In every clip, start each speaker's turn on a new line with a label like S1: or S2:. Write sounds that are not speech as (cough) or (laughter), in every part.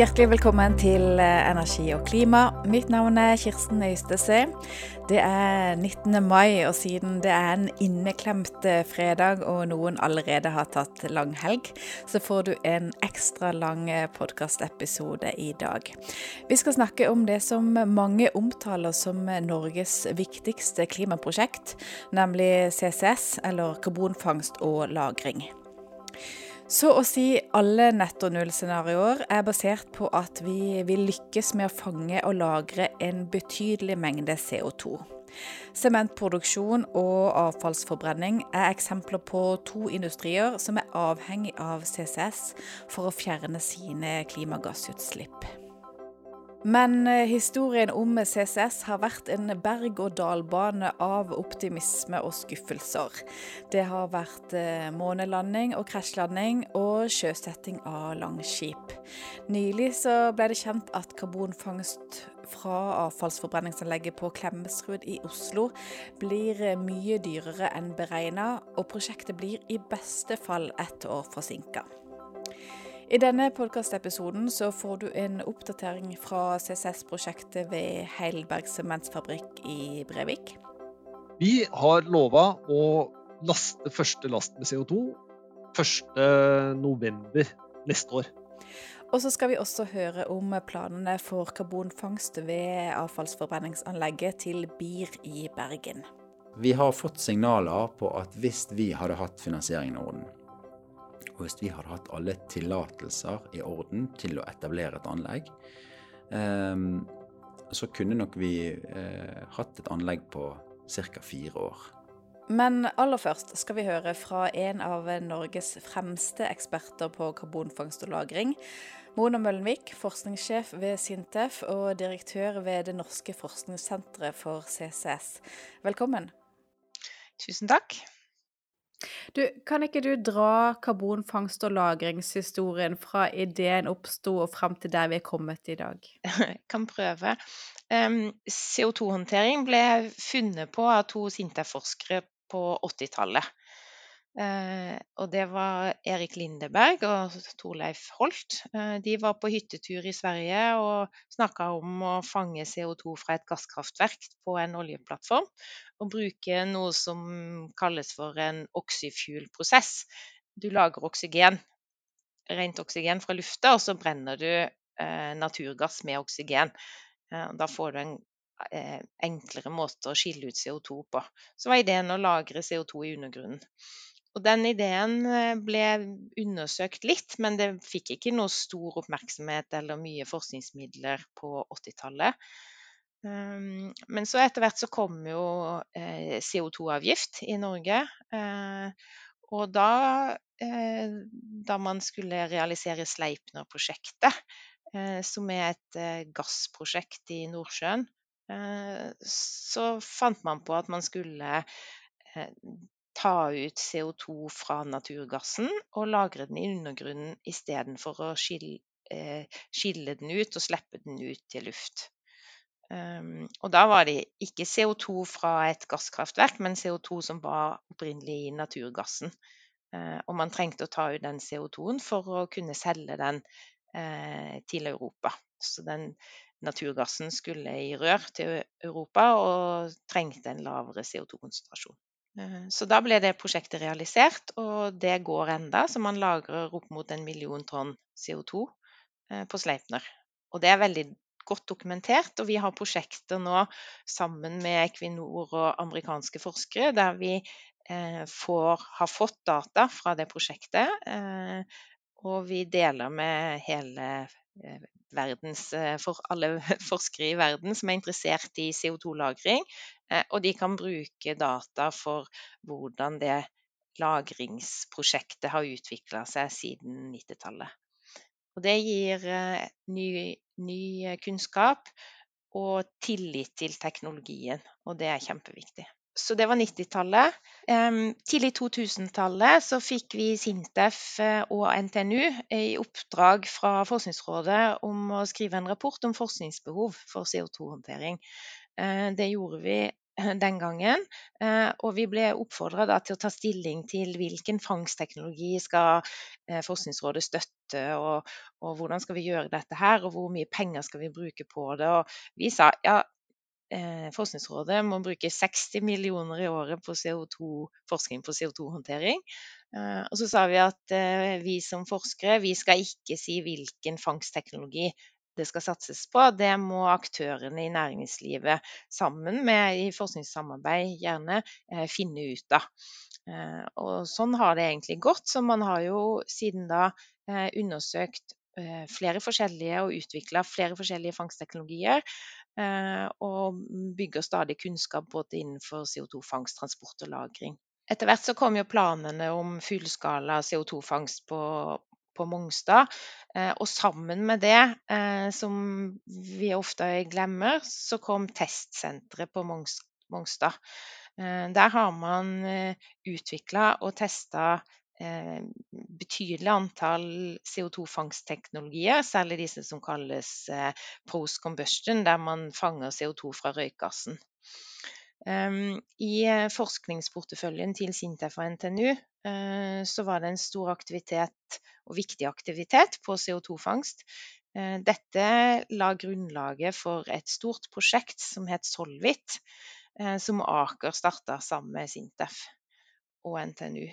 S1: Hjertelig velkommen til eh, Energi og klima. Mitt navn er Kirsten Øystese. Det er 19. mai, og siden det er en inneklemt eh, fredag og noen allerede har tatt lang helg, så får du en ekstra lang eh, podkastepisode i dag. Vi skal snakke om det som mange omtaler som Norges viktigste klimaprosjekt, nemlig CCS, eller karbonfangst og -lagring. Så å si alle netto null-scenarioer er basert på at vi vil lykkes med å fange og lagre en betydelig mengde CO2. Sementproduksjon og avfallsforbrenning er eksempler på to industrier som er avhengig av CCS for å fjerne sine klimagassutslipp. Men eh, historien om CCS har vært en berg-og-dal-bane av optimisme og skuffelser. Det har vært eh, månelanding og krasjlanding og sjøsetting av langskip. Nylig ble det kjent at karbonfangst fra avfallsforbrenningsanlegget på Klemetsrud i Oslo blir eh, mye dyrere enn beregna, og prosjektet blir i beste fall ett år forsinka. I denne podkastepisoden så får du en oppdatering fra CCS-prosjektet ved Heidelberg sementsfabrikk i Brevik.
S2: Vi har lova å laste første last med CO2 1.11. neste år.
S1: Og så skal vi også høre om planene for karbonfangst ved avfallsforbrenningsanlegget til BIR i Bergen.
S3: Vi har fått signaler på at hvis vi hadde hatt finansieringen i orden, og hvis vi hadde hatt alle tillatelser i orden til å etablere et anlegg, ehm, så kunne nok vi eh, hatt et anlegg på ca. fire år.
S1: Men aller først skal vi høre fra en av Norges fremste eksperter på karbonfangst og -lagring. Mona Møllenvik, forskningssjef ved Sintef og direktør ved Det norske forskningssenteret for CCS. Velkommen.
S4: Tusen takk.
S1: Du, kan ikke du dra karbonfangst- og lagringshistorien fra ideen oppsto og fram til der vi er kommet i dag?
S4: Jeg (laughs) kan prøve. Um, CO2-håndtering ble funnet på av to SINTEF-forskere på 80-tallet. Eh, og det var Erik Lindeberg og Torleif Holt. Eh, de var på hyttetur i Sverige og snakka om å fange CO2 fra et gasskraftverk på en oljeplattform. Og bruke noe som kalles for en oxyfuel-prosess. Du lager oksygen, rent oksygen fra lufta, og så brenner du eh, naturgass med oksygen. Da får du en enklere måte å skille ut CO2 på. Så var ideen å lagre CO2 i undergrunnen. Og den ideen eh, ble undersøkt litt, men det fikk ikke noe stor oppmerksomhet eller mye forskningsmidler på 80-tallet. Ehm, men så etter hvert så kom jo eh, CO2-avgift i Norge. Eh, og da, da man skulle realisere Sleipner-prosjektet, som er et gassprosjekt i Nordsjøen, så fant man på at man skulle ta ut CO2 fra naturgassen og lagre den i undergrunnen istedenfor å skille, eh, skille, den ut og slippe den ut til luft. Um, og da var det ikke CO2 fra et gasskraftverk, men CO2 som var opprinnelig i naturgassen. Uh, og man trengte å ta ut den CO2-en for å kunne selge den uh, til Europa. Så den naturgassen skulle i rør til Europa og trengte en lavere CO2-konsentrasjon. Eh, så da ble det prosjektet realisert, og det går enda, så man lagrer opp mot en million tonn CO2 eh, på Sleipner. Og det er veldig godt dokumentert, og vi har prosjekter nå sammen med Equinor og amerikanske forskere der vi eh, får, har fått data fra det prosjektet, og vi deler med hele verdens, for alle (laughs) forskere i verden som er interessert i CO2-lagring, Eh, og de kan bruke data for hvordan det lagringsprosjektet har utvikla seg siden 90-tallet. Og det gir eh, ny, ny, kunnskap og tillit til teknologien, og det er kjempeviktig. Så det var 90-tallet. Tidlig 2000-tallet så fikk vi SINTEF eh, og NTNU i oppdrag fra Forskningsrådet om å skrive en rapport om forskningsbehov for CO2-håndtering. Det gjorde vi den gangen. Og vi ble oppfordra til å ta stilling til hvilken fangstteknologi skal Forskningsrådet støtte, og, og, hvordan skal vi gjøre dette her, og hvor mye penger skal vi bruke på det. Og vi sa ja, Forskningsrådet må bruke 60 millioner i året på CO2, forskning på CO2-håndtering. Og så sa vi at vi som forskere vi skal ikke si hvilken fangstteknologi det skal satses på, det må aktørene i næringslivet sammen med i forskningssamarbeid gjerne eh, finne ut av. Eh, og sånn har det egentlig gått. Så man har jo siden da eh, undersøkt flere forskjellige og utvikla flere forskjellige fangstteknologier. Og bygger stadig kunnskap både innenfor CO2-fangst, transport og lagring. Etter hvert så kom jo planene om fullskala CO2-fangst på, på Mongstad. Eh, og sammen med det, eh, som vi ofte glemmer, så kom testsenteret på Mongstad. Eh, der har man utvikla og testa betydelig antall CO2-fangstteknologier, særlig disse som kalles post combustion, der man fanger CO2 fra røykgassen. I forskningsporteføljen til Sintef og NTNU så var det en stor aktivitet og viktig aktivitet på CO2-fangst. Eh, dette la grunnlaget for et stort prosjekt som het Solvit, eh, som Aker starta sammen med Sintef og NTNU.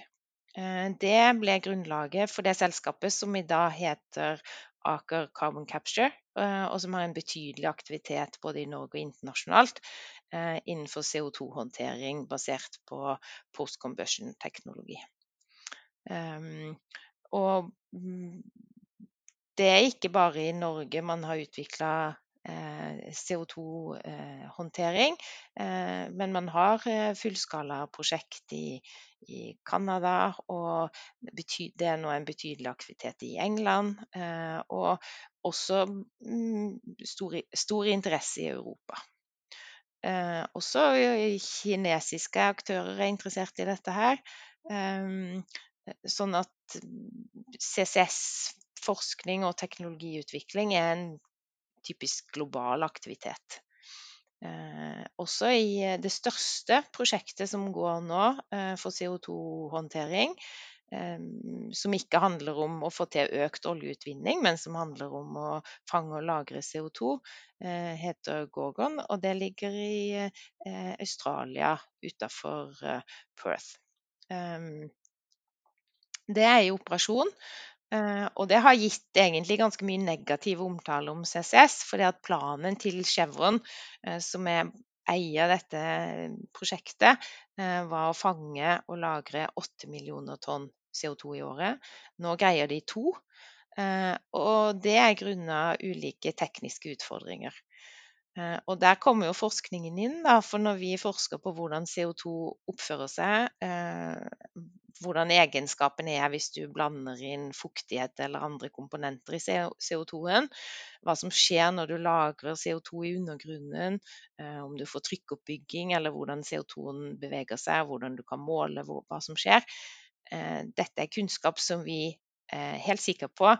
S4: Eh, det ble grunnlaget for det selskapet som i dag heter Aker Carbon Capture, og som har en betydelig aktivitet både i Norge og internasjonalt innenfor CO2-håndtering basert på post combustion-teknologi. Og mm, det er ikke bare i Norge man har utvikla eh, CO2-håndtering, eh, men man har eh, fullskalaprosjekt i, i Canada, og det er nå en betydelig aktivitet i England. Og også mm, stor, stor interesse i Europa. Også kinesiske aktører er interessert i dette her. Sånn at CCS-forskning og teknologiutvikling er en typisk global aktivitet. Eh, også i eh, det største prosjektet som går nå eh, for CO2-håndtering, eh, som ikke handler om å få til økt oljeutvinning, men som handler om å fange og lagre CO2, eh, heter Gorgon. Og det ligger i eh, Australia utafor Perth. Det er i operasjon. Eh, og det har gitt egentlig ganske mye negativ omtale om CCS. at planen til Chevron, eh, som er eier dette prosjektet, eh, var å fange og lagre 8 millioner tonn CO2 i året. Nå greier de to. Og det er grunnet ulike tekniske utfordringer. Eh, og der kommer jo forskningen inn, da, for når vi forsker på hvordan CO2 oppfører seg, eh, hvordan egenskapene er hvis du blander inn fuktighet eller andre komponenter i CO2-en, hva som skjer når du lagrer CO2 i undergrunnen, eh, om du får trykkoppbygging eller hvordan CO2-en beveger seg, hvordan du kan måle hva som skjer. Dette er kunnskap som vi helt sikre på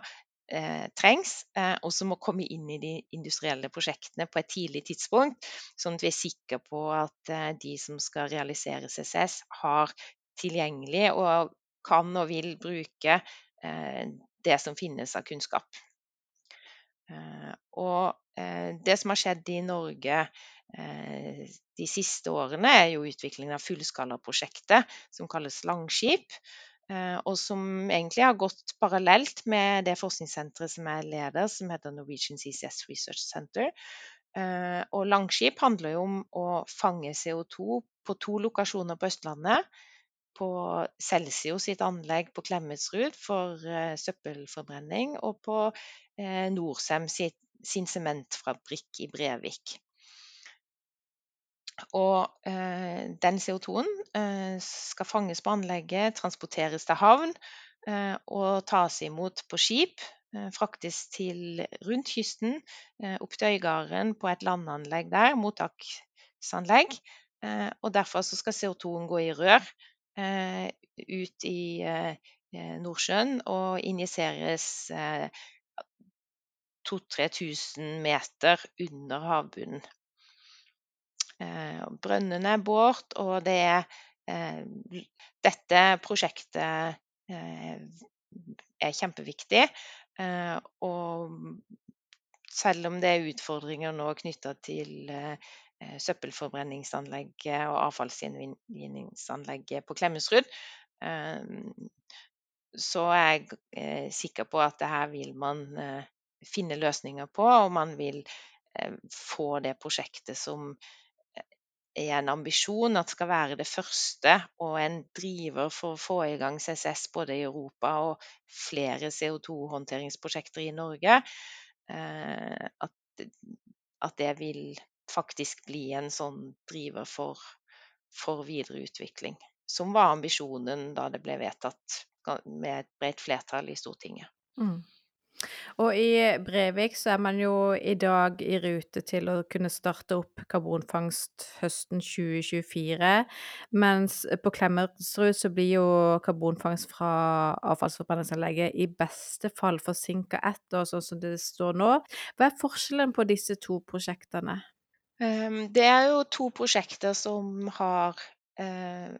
S4: trengs, eh, og som må komme inn i de industrielle prosjektene på et tidlig tidspunkt, sånn at vi er sikre på at eh, de som skal realisere CCS, har tilgjengelig og kan og vil bruke eh, det som finnes av kunnskap. Eh, og eh, det som har skjedd i Norge de siste årene, er jo utviklingen av fullskalaprosjektet som kalles Langskip. Eh, og som egentlig har gått parallelt med det forskningssenteret som jeg leder, som heter Norwegian CCS Research Center. Eh, og Langskip handler jo om å fange CO2 på to lokasjoner på Østlandet. På Celsio sitt anlegg på Klemetsrud for eh, søppelforbrenning, og på Norcem sin sementfabrikk i Brevik. Og eh, den CO2-en eh, skal fanges på anlegget, transporteres til havn eh, og tas imot på skip. Eh, fraktes til rundt kysten, eh, opp til Øygarden på et landanlegg der, mottaksanlegg. Eh, og derfor skal CO2-en gå i rør ut i Nordsjøen og injiseres 2000-3000 meter under havbunnen. Brønnene er båret, og det er Dette prosjektet er kjempeviktig. Og selv om det er utfordringer nå knytta til søppelforbrenningsanlegget og avfallsgjenvinningsanlegget på Klemetsrud, så er jeg sikker på at det her vil man finne løsninger på, og man vil få det prosjektet som er en ambisjon at skal være det første og en driver for å få i gang CCS både i Europa og flere CO2-håndteringsprosjekter i Norge. At, at, det vil faktisk bli en sånn driver for, for videre utvikling. Som var ambisjonen da det ble vedtatt med et bredt flertall i Stortinget. Mm.
S1: Og i Brevik så er man jo i dag i rute til å kunne starte opp karbonfangst høsten 2024. Mens på Klemetsrud så blir jo karbonfangst fra avfallsforbrenningsanlegget i beste fall forsinka ett år, sånn som det står nå. Hva er forskjellen på disse to prosjektene?
S4: Ehm, det er jo to prosjekter som har eh,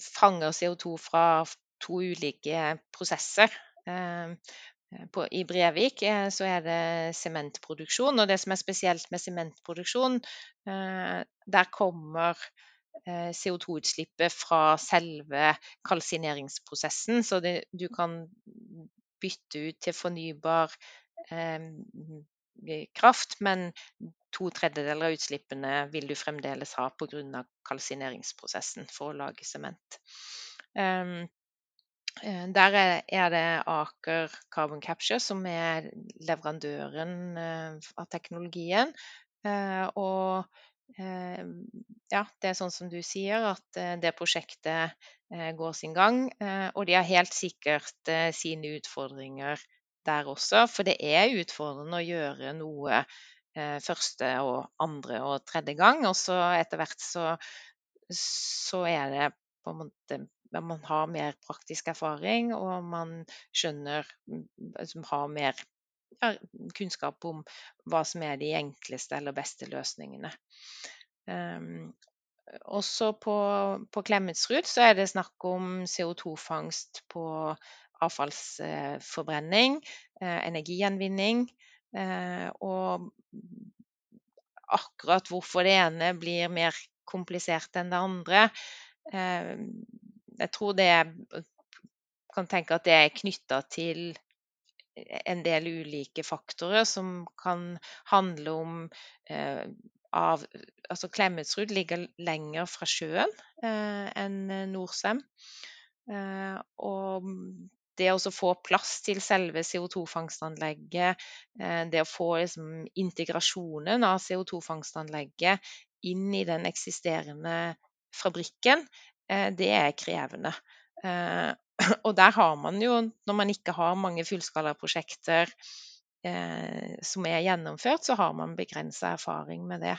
S4: fanger CO2 fra to ulike prosesser. Eh, på, I Brevik eh, så er det sementproduksjon, og det som er spesielt med sementproduksjon, eh, der kommer CO2-utslippet fra selve kalsineringsprosessen. Så det, du kan bytte ut til fornybar eh, kraft, men to tredjedeler av utslippene vil du fremdeles ha pga. kalsineringsprosessen for å lage sement. Um, Eh, der er det Aker Carbon Capture som er leverandøren eh, av teknologien. Eh, og ja, det er sånn som du sier, at det prosjektet går sin gang. Og de har helt sikkert sine utfordringer der også, for det er utfordrende å gjøre noe første og andre og tredje gang. Og så etter hvert så, så er det på en måte man har mer praktisk erfaring, og man skjønner Som Har mer kunnskap om hva som er de enkleste eller beste løsningene. Um, også på, på Klemetsrud så er det snakk om CO2-fangst på avfallsforbrenning, eh, energigjenvinning. Eh, og akkurat hvorfor det ene blir mer komplisert enn det andre, eh, jeg tror det kan tenke at det er knytta til en del ulike faktorer som kan handle om eh, av Altså Klemetsrud ligger lenger fra sjøen eh, enn Norcem. Eh, og det å få plass til selve CO2-fangstanlegget, eh, det å få liksom, integrasjonen av CO2-fangstanlegget inn i den eksisterende fabrikken, det er krevende. Eh, (clears throat) og der har man jo, når man ikke har mange fullskalaprosjekter eh, som er gjennomført, så har man begrensa erfaring med det.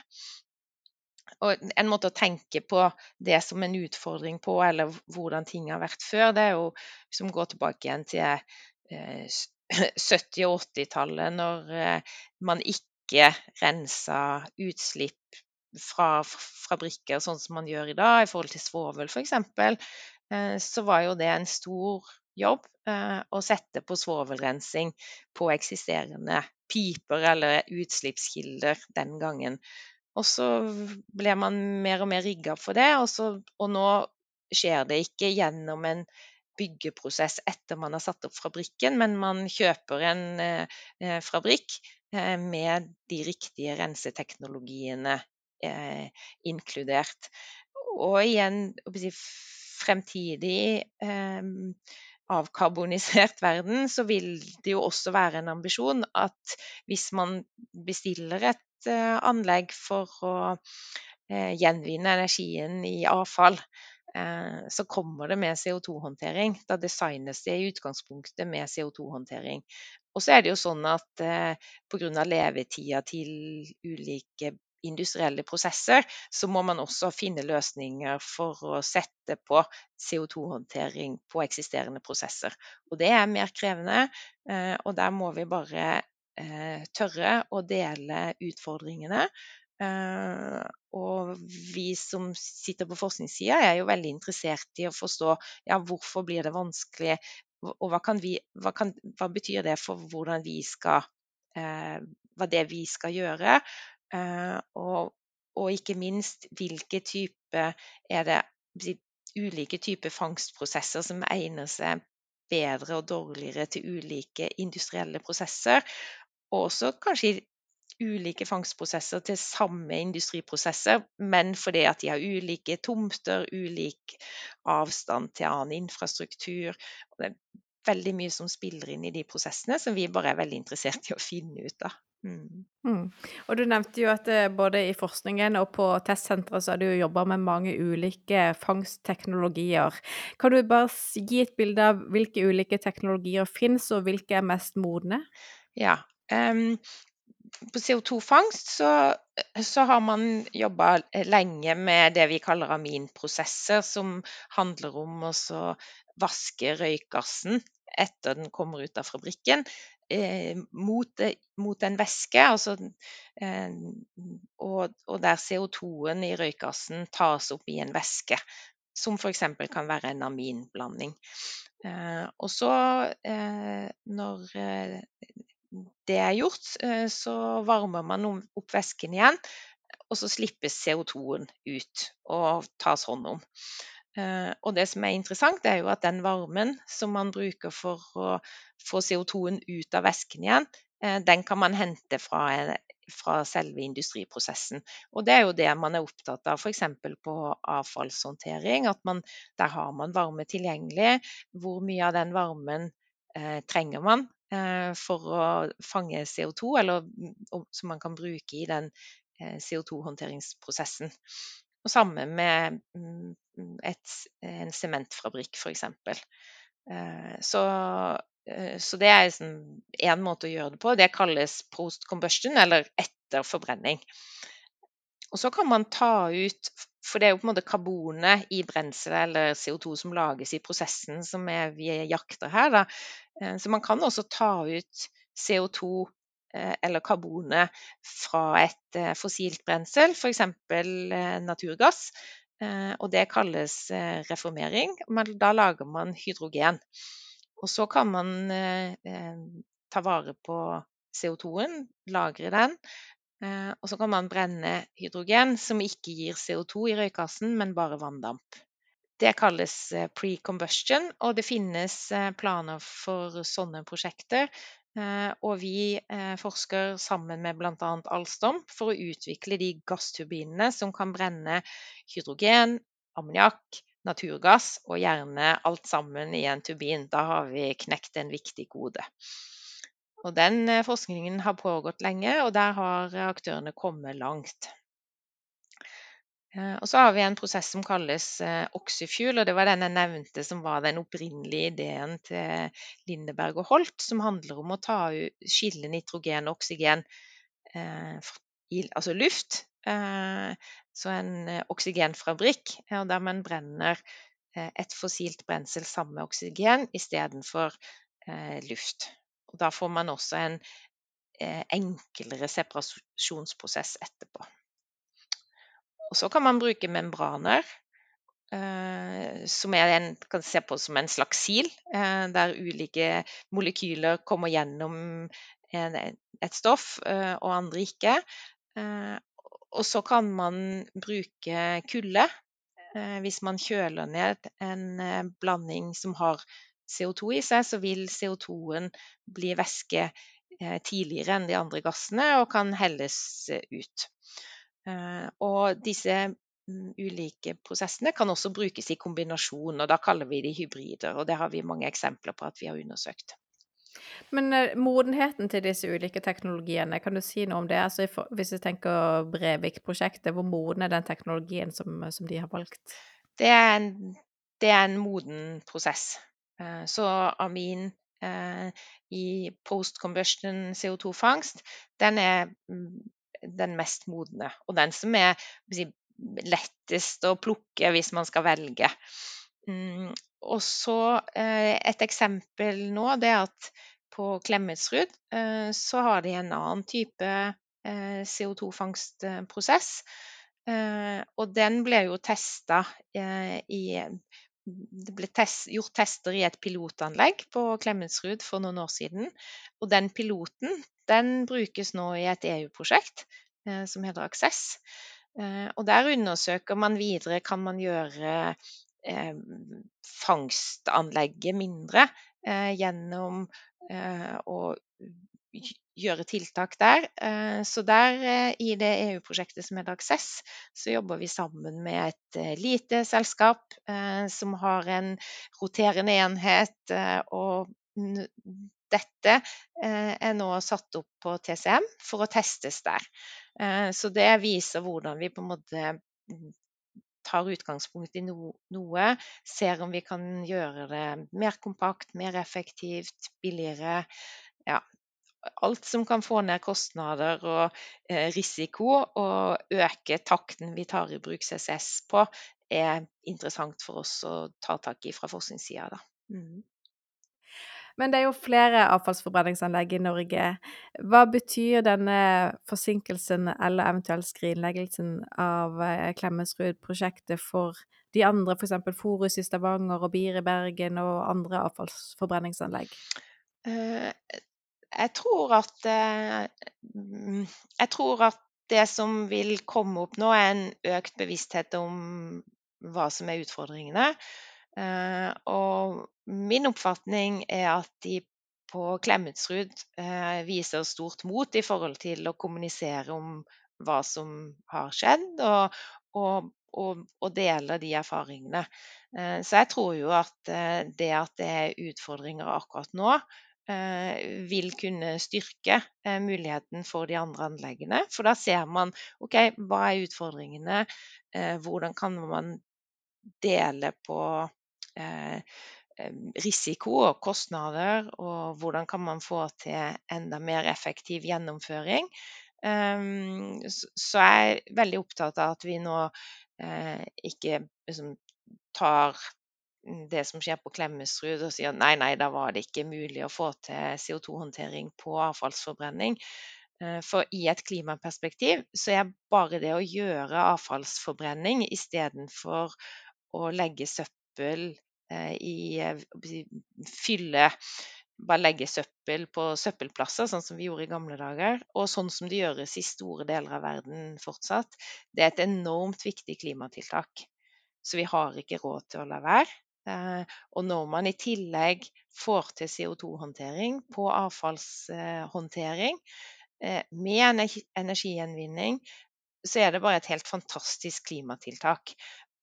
S4: Og en måte å tenke på det som en utfordring på, eller hvordan ting har vært før, det er jo som går tilbake igjen til 70- (clears throat) og 80-tallet, når man ikke rensa utslipp fra fabrikker, sånn som man gjør i dag, i forhold til svovel f.eks., eh, så var jo det en stor jobb eh, å sette på svovelrensing på eksisterende piper eller utslippskilder den gangen. Og så ble man mer og mer rigga for det, og, så, og nå skjer det ikke gjennom en byggeprosess etter man har satt opp fabrikken, men man kjøper en eh, fabrikk med de riktige renseteknologiene inkludert. Og igjen fremtidig eh, avkarbonisert verden, så vil det jo også være en ambisjon at hvis man bestiller et eh, anlegg for å eh, gjenvinne energien i avfall, eh, så kommer det med CO2-håndtering. Da designes det i utgangspunktet med CO2-håndtering. Og så er det jo sånn at eh, pga. levetida til ulike industrielle prosesser, så må man også finne løsninger for å sette på CO2-håndtering på eksisterende prosesser. Og det er mer krevende, eh, og der må vi bare eh, tørre å dele utfordringene. Eh, og vi som sitter på forskningssida, er jo veldig interessert i å forstå ja, hvorfor blir det vanskelig, og hva, vi, hva, kan, hva betyr det for hvordan vi skal Hva det vi skal gjøre? Eh, og, og, ikke minst hvilke type er det ulike typer fangstprosesser som egner seg bedre og dårligere til ulike industrielle prosesser. Og også kanskje ulike fangstprosesser til samme industriprosesser, men fordi at de har ulike tomter, ulik avstand til annen infrastruktur. Og det er veldig mye som spiller inn i de prosessene, som vi bare er veldig interessert i å finne ut av.
S1: Mm. Mm. Og Du nevnte jo at eh, både i forskningen og på testsenteret så har du jobba med mange ulike fangstteknologier. Kan du bare gi et bilde av hvilke ulike teknologier finnes, og hvilke er mest modne?
S4: Ja, um, på CO2-fangst så, så, har man jobba lenge med det vi kaller aminprosesser, som handler om å vaske røykgassen etter den kommer ut av fabrikken, eh, mot, mot, en væske. Altså, eh, og, og, der CO2-en i røykgassen tas opp i en væske, som f.eks. kan være en aminblanding. Eh, og så, eh, når eh, det er gjort, eh, så varmer man opp væsken igjen, og så slippes CO2-en ut og tas hånd om. Eh, og det som er interessant, er jo at den varmen som man bruker for å få CO2-en ut av væsken igjen, eh, den kan man hente fra, fra, selve industriprosessen. Og det er jo det man er opptatt av f.eks. på avfallshåndtering. At man, der har man varme tilgjengelig. Hvor mye av den varmen eh, trenger man Eh, for å fange CO2, eller mm, som man kan bruke i den eh, CO2-håndteringsprosessen. Og samme med mm, et, en sementfabrikk, f.eks. Eh, så, så det er én liksom måte å gjøre det på. Det kalles post combustion, eller etter forbrenning. Og så kan man ta ut For det er jo på en måte karbonet i brenselet eller CO2 som lages i prosessen som er, vi jakter her. Da. Eh, så man kan også ta ut CO2 eh, eller karbonet fra et eh, fossilt brensel, f.eks. naturgass. Og det kalles reformering. Men da lager man hydrogen. Og så kan man ta vare på CO2-en, lagre den, Eh, og så kan man brenne hydrogen, som ikke gir CO2 i røykgassen, men bare vanndamp. Det kalles eh, pre-combustion, og det finnes eh, planer for sånne prosjekter. Og vi forsker sammen med bl.a. Alstom for å utvikle de gassturbinene som kan brenne hydrogen, ammoniakk, naturgass og gjerne alt sammen i en turbin. Da har vi knekt en viktig kode. Og den eh, forskningen har pågått lenge, og der har aktørene kommet langt. Eh, og så har vi en prosess som kalles eh, oxyfuel, og det var den jeg nevnte som var den opprinnelige ideen til Lindeberg og Holt, som handler om å ta skille nitrogen og oksygen, altså luft. Så en oksygenfabrikk der man brenner et fossilt brensel sammen med oksygen istedenfor luft. Og da får man også en eh, enklere separasjonsprosess etterpå. Og så kan man bruke membraner, eh, som en, kan se på som en slags sil, eh, der ulike molekyler kommer gjennom en, et stoff eh, og andre ikke. Og så kan man bruke kulde hvis man kjøler ned en blanding som har CO2 i seg, så vil CO2-en bli væske tidligere enn de andre gassene og kan helles ut. Eh, og disse mm, ulike prosessene kan også brukes i kombinasjon, og da kaller vi de hybrider. Og det har vi mange eksempler på at vi har undersøkt.
S1: Men modenheten til disse ulike teknologiene, kan du si noe om det? Altså, hvis vi tenker Brevik-prosjektet, hvor moden er den teknologien som, som de har valgt?
S4: Det er, en, det er en moden prosess. Eh, så amin eh, i post combustion CO2-fangst, den er mm, den mest modne. Og den som er lettest å plukke hvis man skal velge. Mm, og så eh, et eksempel nå, det er at på Klemetsrud så har de en annen type CO2-fangstprosess. Og den ble jo testa i det ble test, gjort tester i et pilotanlegg på Klemetsrud for noen år siden. Og den piloten den brukes nå i et EU-prosjekt eh, som heter Aksess. Eh, og der undersøker man videre kan man gjøre eh, fangstanlegget mindre gjennom å gjøre tiltak der. Så der i det EU-prosjektet som heter Aksess, så jobber vi sammen med et lite selskap som har en roterende enhet. Og dette er nå satt opp på TCM for å testes der. Så det viser hvordan vi på en måte mm, tar utgangspunkt i noe, ser om vi kan gjøre det mer kompakt, mer effektivt, billigere. Ja, alt som kan få ned kostnader og eh, risiko og øke takten vi tar i bruk CCS på, er interessant for oss å ta tak i fra forskningssida. Mm.
S1: Men det er jo flere avfallsforbrenningsanlegg i Norge. Hva betyr denne forsinkelsen eller eventuelt skrinleggelsen av eh, Klemetsrud-prosjektet for de andre, f.eks. Forus i Stavanger og BIR i Bergen og andre avfallsforbrenningsanlegg?
S4: Eh, jeg tror at eh, Jeg tror at det som vil komme opp nå, er en økt bevissthet om hva som er utfordringene. Eh, og min oppfatning er at de på Klemetsrud eh, viser stort mot i forhold til å kommunisere om hva som har skjedd, og, og, og, og dele de erfaringene. Så jeg tror jo at det at det er utfordringer akkurat nå, Eh, vil kunne styrke eh, muligheten for de andre anleggene. For da ser man OK, hva er utfordringene? Eh, hvordan kan man dele på risiko og kostnader, og hvordan kan man få til enda mer effektiv gjennomføring. Så jeg er veldig opptatt av at vi nå ikke liksom tar det som skjer på Klemetsrud, og sier nei, nei, da var det ikke mulig å få til CO2-håndtering på avfallsforbrenning. Eh, for i et klimaperspektiv så er bare det å gjøre avfallsforbrenning istedenfor å legge søppel eh, i eh, Fylle bare legge søppel på søppelplasser, sånn som vi gjorde i gamle dager, og sånn som det gjøres i store deler av verden fortsatt, det er et enormt viktig klimatiltak. Så vi har ikke råd til å la være. Eh, og når man i tillegg får til CO2-håndtering på avfallshåndtering eh, med energigjenvinning, så er det bare et helt fantastisk klimatiltak.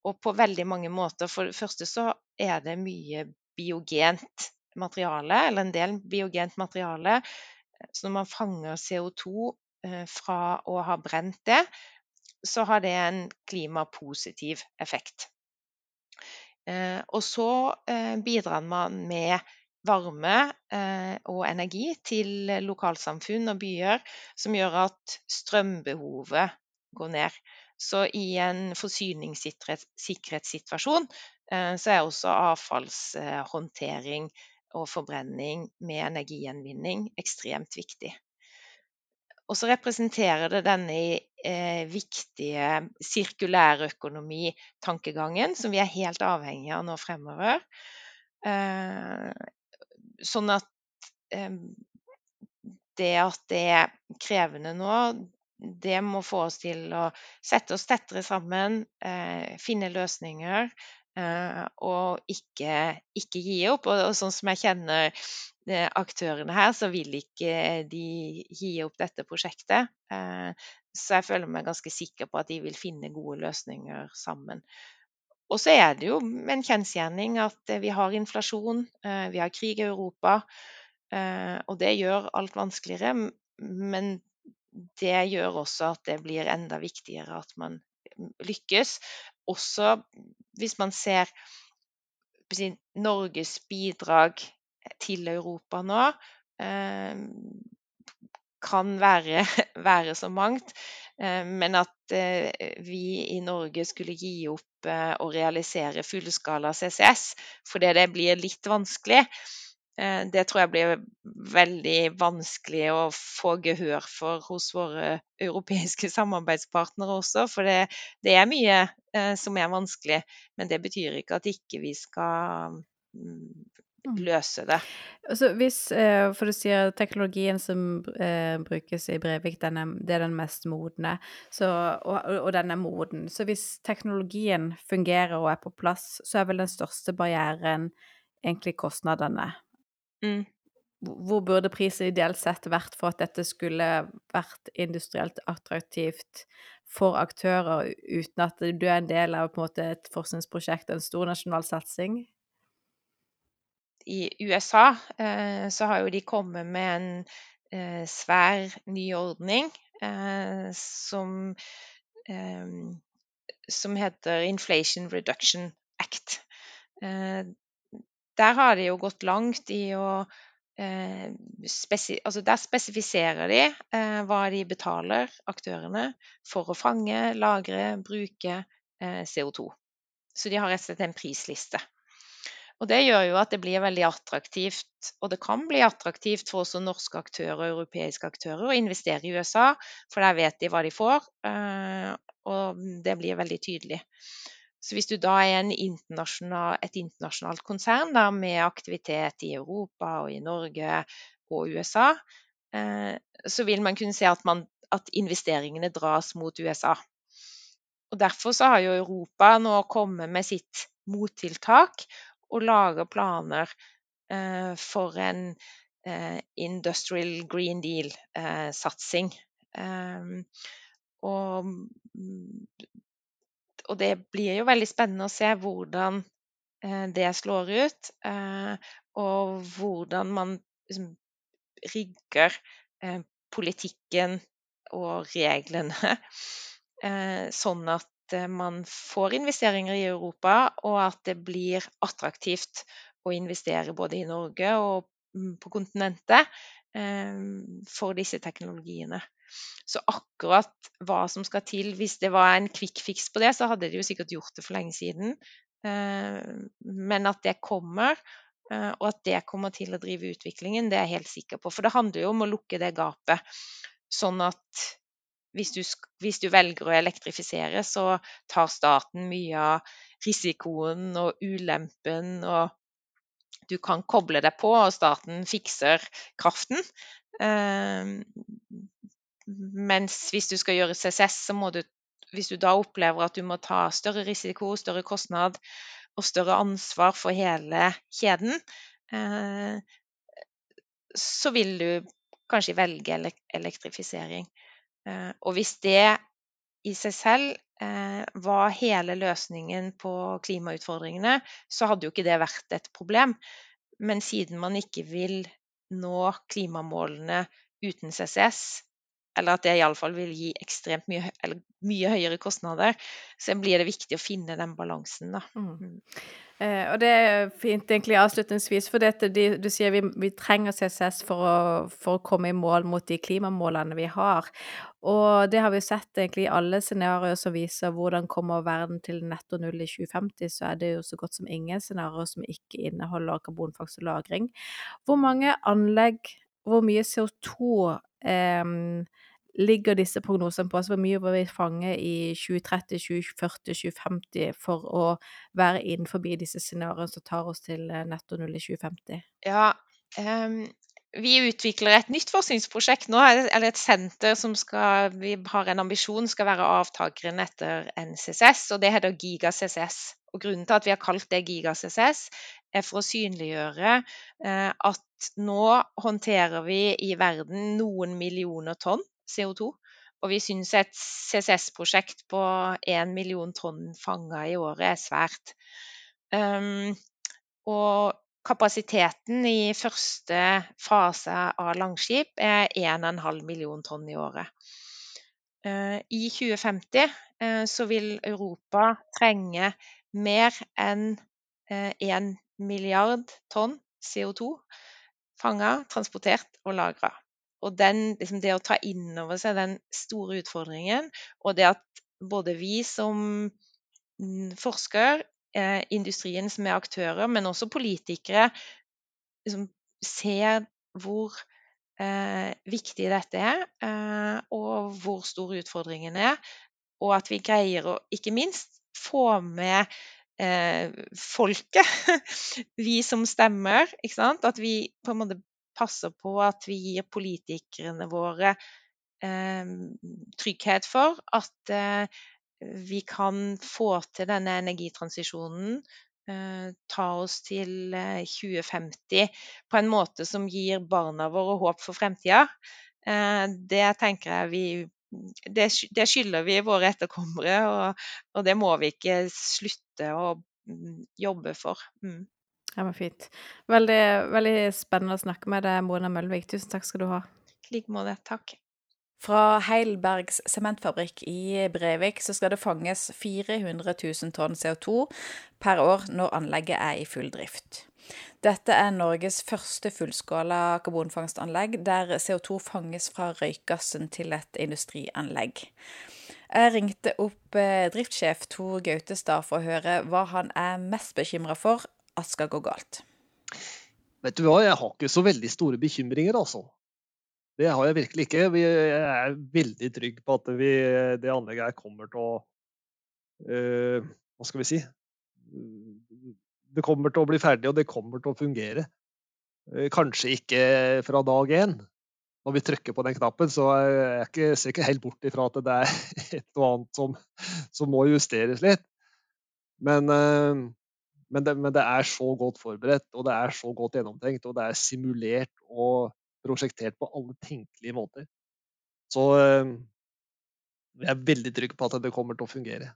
S4: Og på veldig mange måter. For det første så er det mye biogent materiale, eller en del biogent materiale. Så når man fanger CO2 eh, fra å ha brent det, så har det en klimapositiv effekt. Eh, og så eh, bidrar man med varme eh, og energi til lokalsamfunn og byer, som gjør at strømbehovet går ned. Så i en forsyningssikkerhetssituasjon så er også avfallshåndtering og forbrenning med energigjenvinning ekstremt viktig. Og så representerer det denne eh, viktige sirkulærøkonomi-tankegangen som vi er helt avhengig av nå fremover. Eh, sånn at eh, det at det er krevende nå, det må få oss til å sette oss tettere sammen, eh, finne løsninger. Eh, og ikke, ikke, gi opp. Og, og sånn som jeg kjenner Eh, aktørene her, så vil ikke de gi opp dette prosjektet. Eh, så jeg føler meg ganske sikker på at de vil finne gode løsninger sammen. Og så er det jo en kjensgjerning at vi har inflasjon, eh, vi har krig i Europa. Og det gjør alt vanskeligere. Men det gjør også at det blir enda viktigere at man lykkes. Også hvis man ser Norges bidrag til Europa nå eh, kan være, (laughs) være, så mangt. Eh, men at eh, vi i Norge skulle gi opp å realisere fullskala CCS fordi det blir litt vanskelig, Eh, det tror jeg blir veldig vanskelig å få gehør for hos våre europeiske (laughs) samarbeidspartnere også. For det, det er mye eh, som er vanskelig, men det betyr ikke at ikke vi skal mm, mm. løse det.
S5: Altså hvis, eh, for du sier teknologien som eh, brukes i Brevik, den er, det er den mest modne, så, og, og, den er moden. Så hvis teknologien fungerer og er på plass, så er vel den største barrieren egentlig kostnadene. Mm. Hvor burde prisen ideelt sett vært for at dette skulle vært industrielt attraktivt for aktører, uten at du er en del av en måte, et forskningsprosjekt, og en stor nasjonal satsing?
S4: I USA eh, så har jo de kommet med en eh, svær ny ordning eh, som, eh, som heter Inflation Reduction Act. Der har de jo gått langt i å eh, altså Der spesifiserer de eh, hva de betaler aktørene for å fange, lagre, bruke eh, CO2. Så de har rett og slett en prisliste. Og Det gjør jo at det blir veldig attraktivt, og det kan bli attraktivt for også norske aktører og europeiske aktører å investere i USA, for der vet de hva de får, eh, og det blir veldig tydelig. Så hvis du da er internasjonal, et internasjonalt konsern da, med aktivitet i Europa og i Norge og USA, eh, så vil man kunne se at, man, at, investeringene dras mot USA. Og Derfor så har jo Europa nå kommet med sitt mottiltak og lager planer eh, for en eh, Industrial Green Deal-satsing. Eh, og og det blir jo veldig spennende å se hvordan eh, det slår ut, eh, og hvordan man liksom rigger eh, politikken og reglene (laughs) sånn at man får investeringer i Europa, og at det blir attraktivt å investere både i Norge og mm, på kontinentet for disse teknologiene. Så akkurat hva som skal til Hvis det var en quick fix på det, så hadde de jo sikkert gjort det for lenge siden. Eh, men at det kommer, eh, og at det kommer til å drive utviklingen, det er jeg helt sikker på. For det handler jo om å lukke det gapet, sånn at hvis du, hvis du, velger å elektrifisere, så tar staten mye av risikoen og ulempen, og du kan koble deg på, og staten fikser kraften. Mens hvis du skal gjøre CCS, så må du Hvis du da opplever at du må ta større risiko, større kostnad og større ansvar for hele kjeden, eh, så vil du kanskje velge elektrifisering. Eh, og hvis det i seg selv eh, var hele løsningen på klimautfordringene, så hadde jo ikke det vært et problem. Men siden man ikke vil nå klimamålene uten CCS, eller at det iallfall vil gi ekstremt mye, mye, høyere kostnader. Så blir det viktig å finne den balansen, da. Mm.
S5: mm. Eh, og det er fint egentlig avslutningsvis, for dette, de, du sier vi, vi trenger CCS for å, for å, komme i mål mot de klimamålene vi har. Og det har vi sett egentlig i alle scenarioer som viser hvordan kommer verden til netto null i 2050, så er det jo så godt som ingen scenarioer som ikke inneholder karbonfangst og -lagring. Hvor mange anlegg, hvor mye CO2 eh, ligger disse prognosene på? Altså hvor mye vil vi fange i 2030, 2040, 2050 for å være innenfor disse scenarioene som tar oss til eh, netto null i 2050?
S4: Ja, um, vi utvikler et nytt forskningsprosjekt nå, eller et senter som skal, vi har en ambisjon skal være avtakeren etter NCCS, og det heter GigaCCS. Og Grunnen til at vi har kalt det GigaCCS, er for å synliggjøre eh, at nå håndterer vi i verden noen millioner tonn CO2. Og vi syns et CCS-prosjekt på 1 million tonn fanga i året er svært. Um, og kapasiteten i første fase av Langskip er 1,5 million tonn i året. Uh, I 2050 uh, så vil Europa trenge mer enn uh, 1 milliard tonn CO2 fanga, transportert og lagra. Og den, liksom det å ta inn over seg den store utfordringen, og det at både vi som mm, forsker, eh, industrien som er aktører, men også politikere, liksom ser hvor eh, viktig dette er, eh, og hvor stor utfordringen er. Og at vi greier å ikke minst få med eh, folket, (laughs) vi som stemmer. At vi på en måte passer på at vi gir politikerne våre eh, trygghet for at eh, vi kan få til denne energitransisjonen Eh, ta oss til 2050 eh, på en måte som gir barna våre håp for fremtida. Eh, det tenker jeg vi det, det skylder vi våre etterkommere, og, og, det må vi ikke slutte å mm, jobbe for. Mm.
S1: Det var fint. Veldig, veldig spennende å snakke med deg, Mona Mølvik. Tusen takk skal du ha.
S4: I like måte. Takk.
S1: Fra Heilbergs sementfabrikk i Brevik så skal det fanges 400 000 tonn CO2 per år når anlegget er i full drift. Dette er Norges første fullskala karbonfangstanlegg der CO2 fanges fra røykgassen til et industrianlegg. Jeg ringte opp eh, driftssjef Tor Gautestad for å høre hva han er mest bekymra for at skal gå galt.
S2: Vet du hva, jeg har ikke så veldig store bekymringer, altså. Det har jeg virkelig ikke. Vi er veldig trygg på at vi, det anlegget her kommer til å uh, Hva skal vi si? Det kommer til å bli ferdig, og det kommer til å fungere. Uh, kanskje ikke fra dag én. Når vi trykker på den knappen, så jeg, ikke, ser jeg ikke helt bort ifra at det er (laughs) et og annet som, som må justeres litt. Men, uh, men, det, men det er så godt forberedt, og det er så godt gjennomtenkt, og det er simulert og prosjektert på alle tenkelige måter. Så eh, jeg er veldig trygg på at det kommer til å fungere.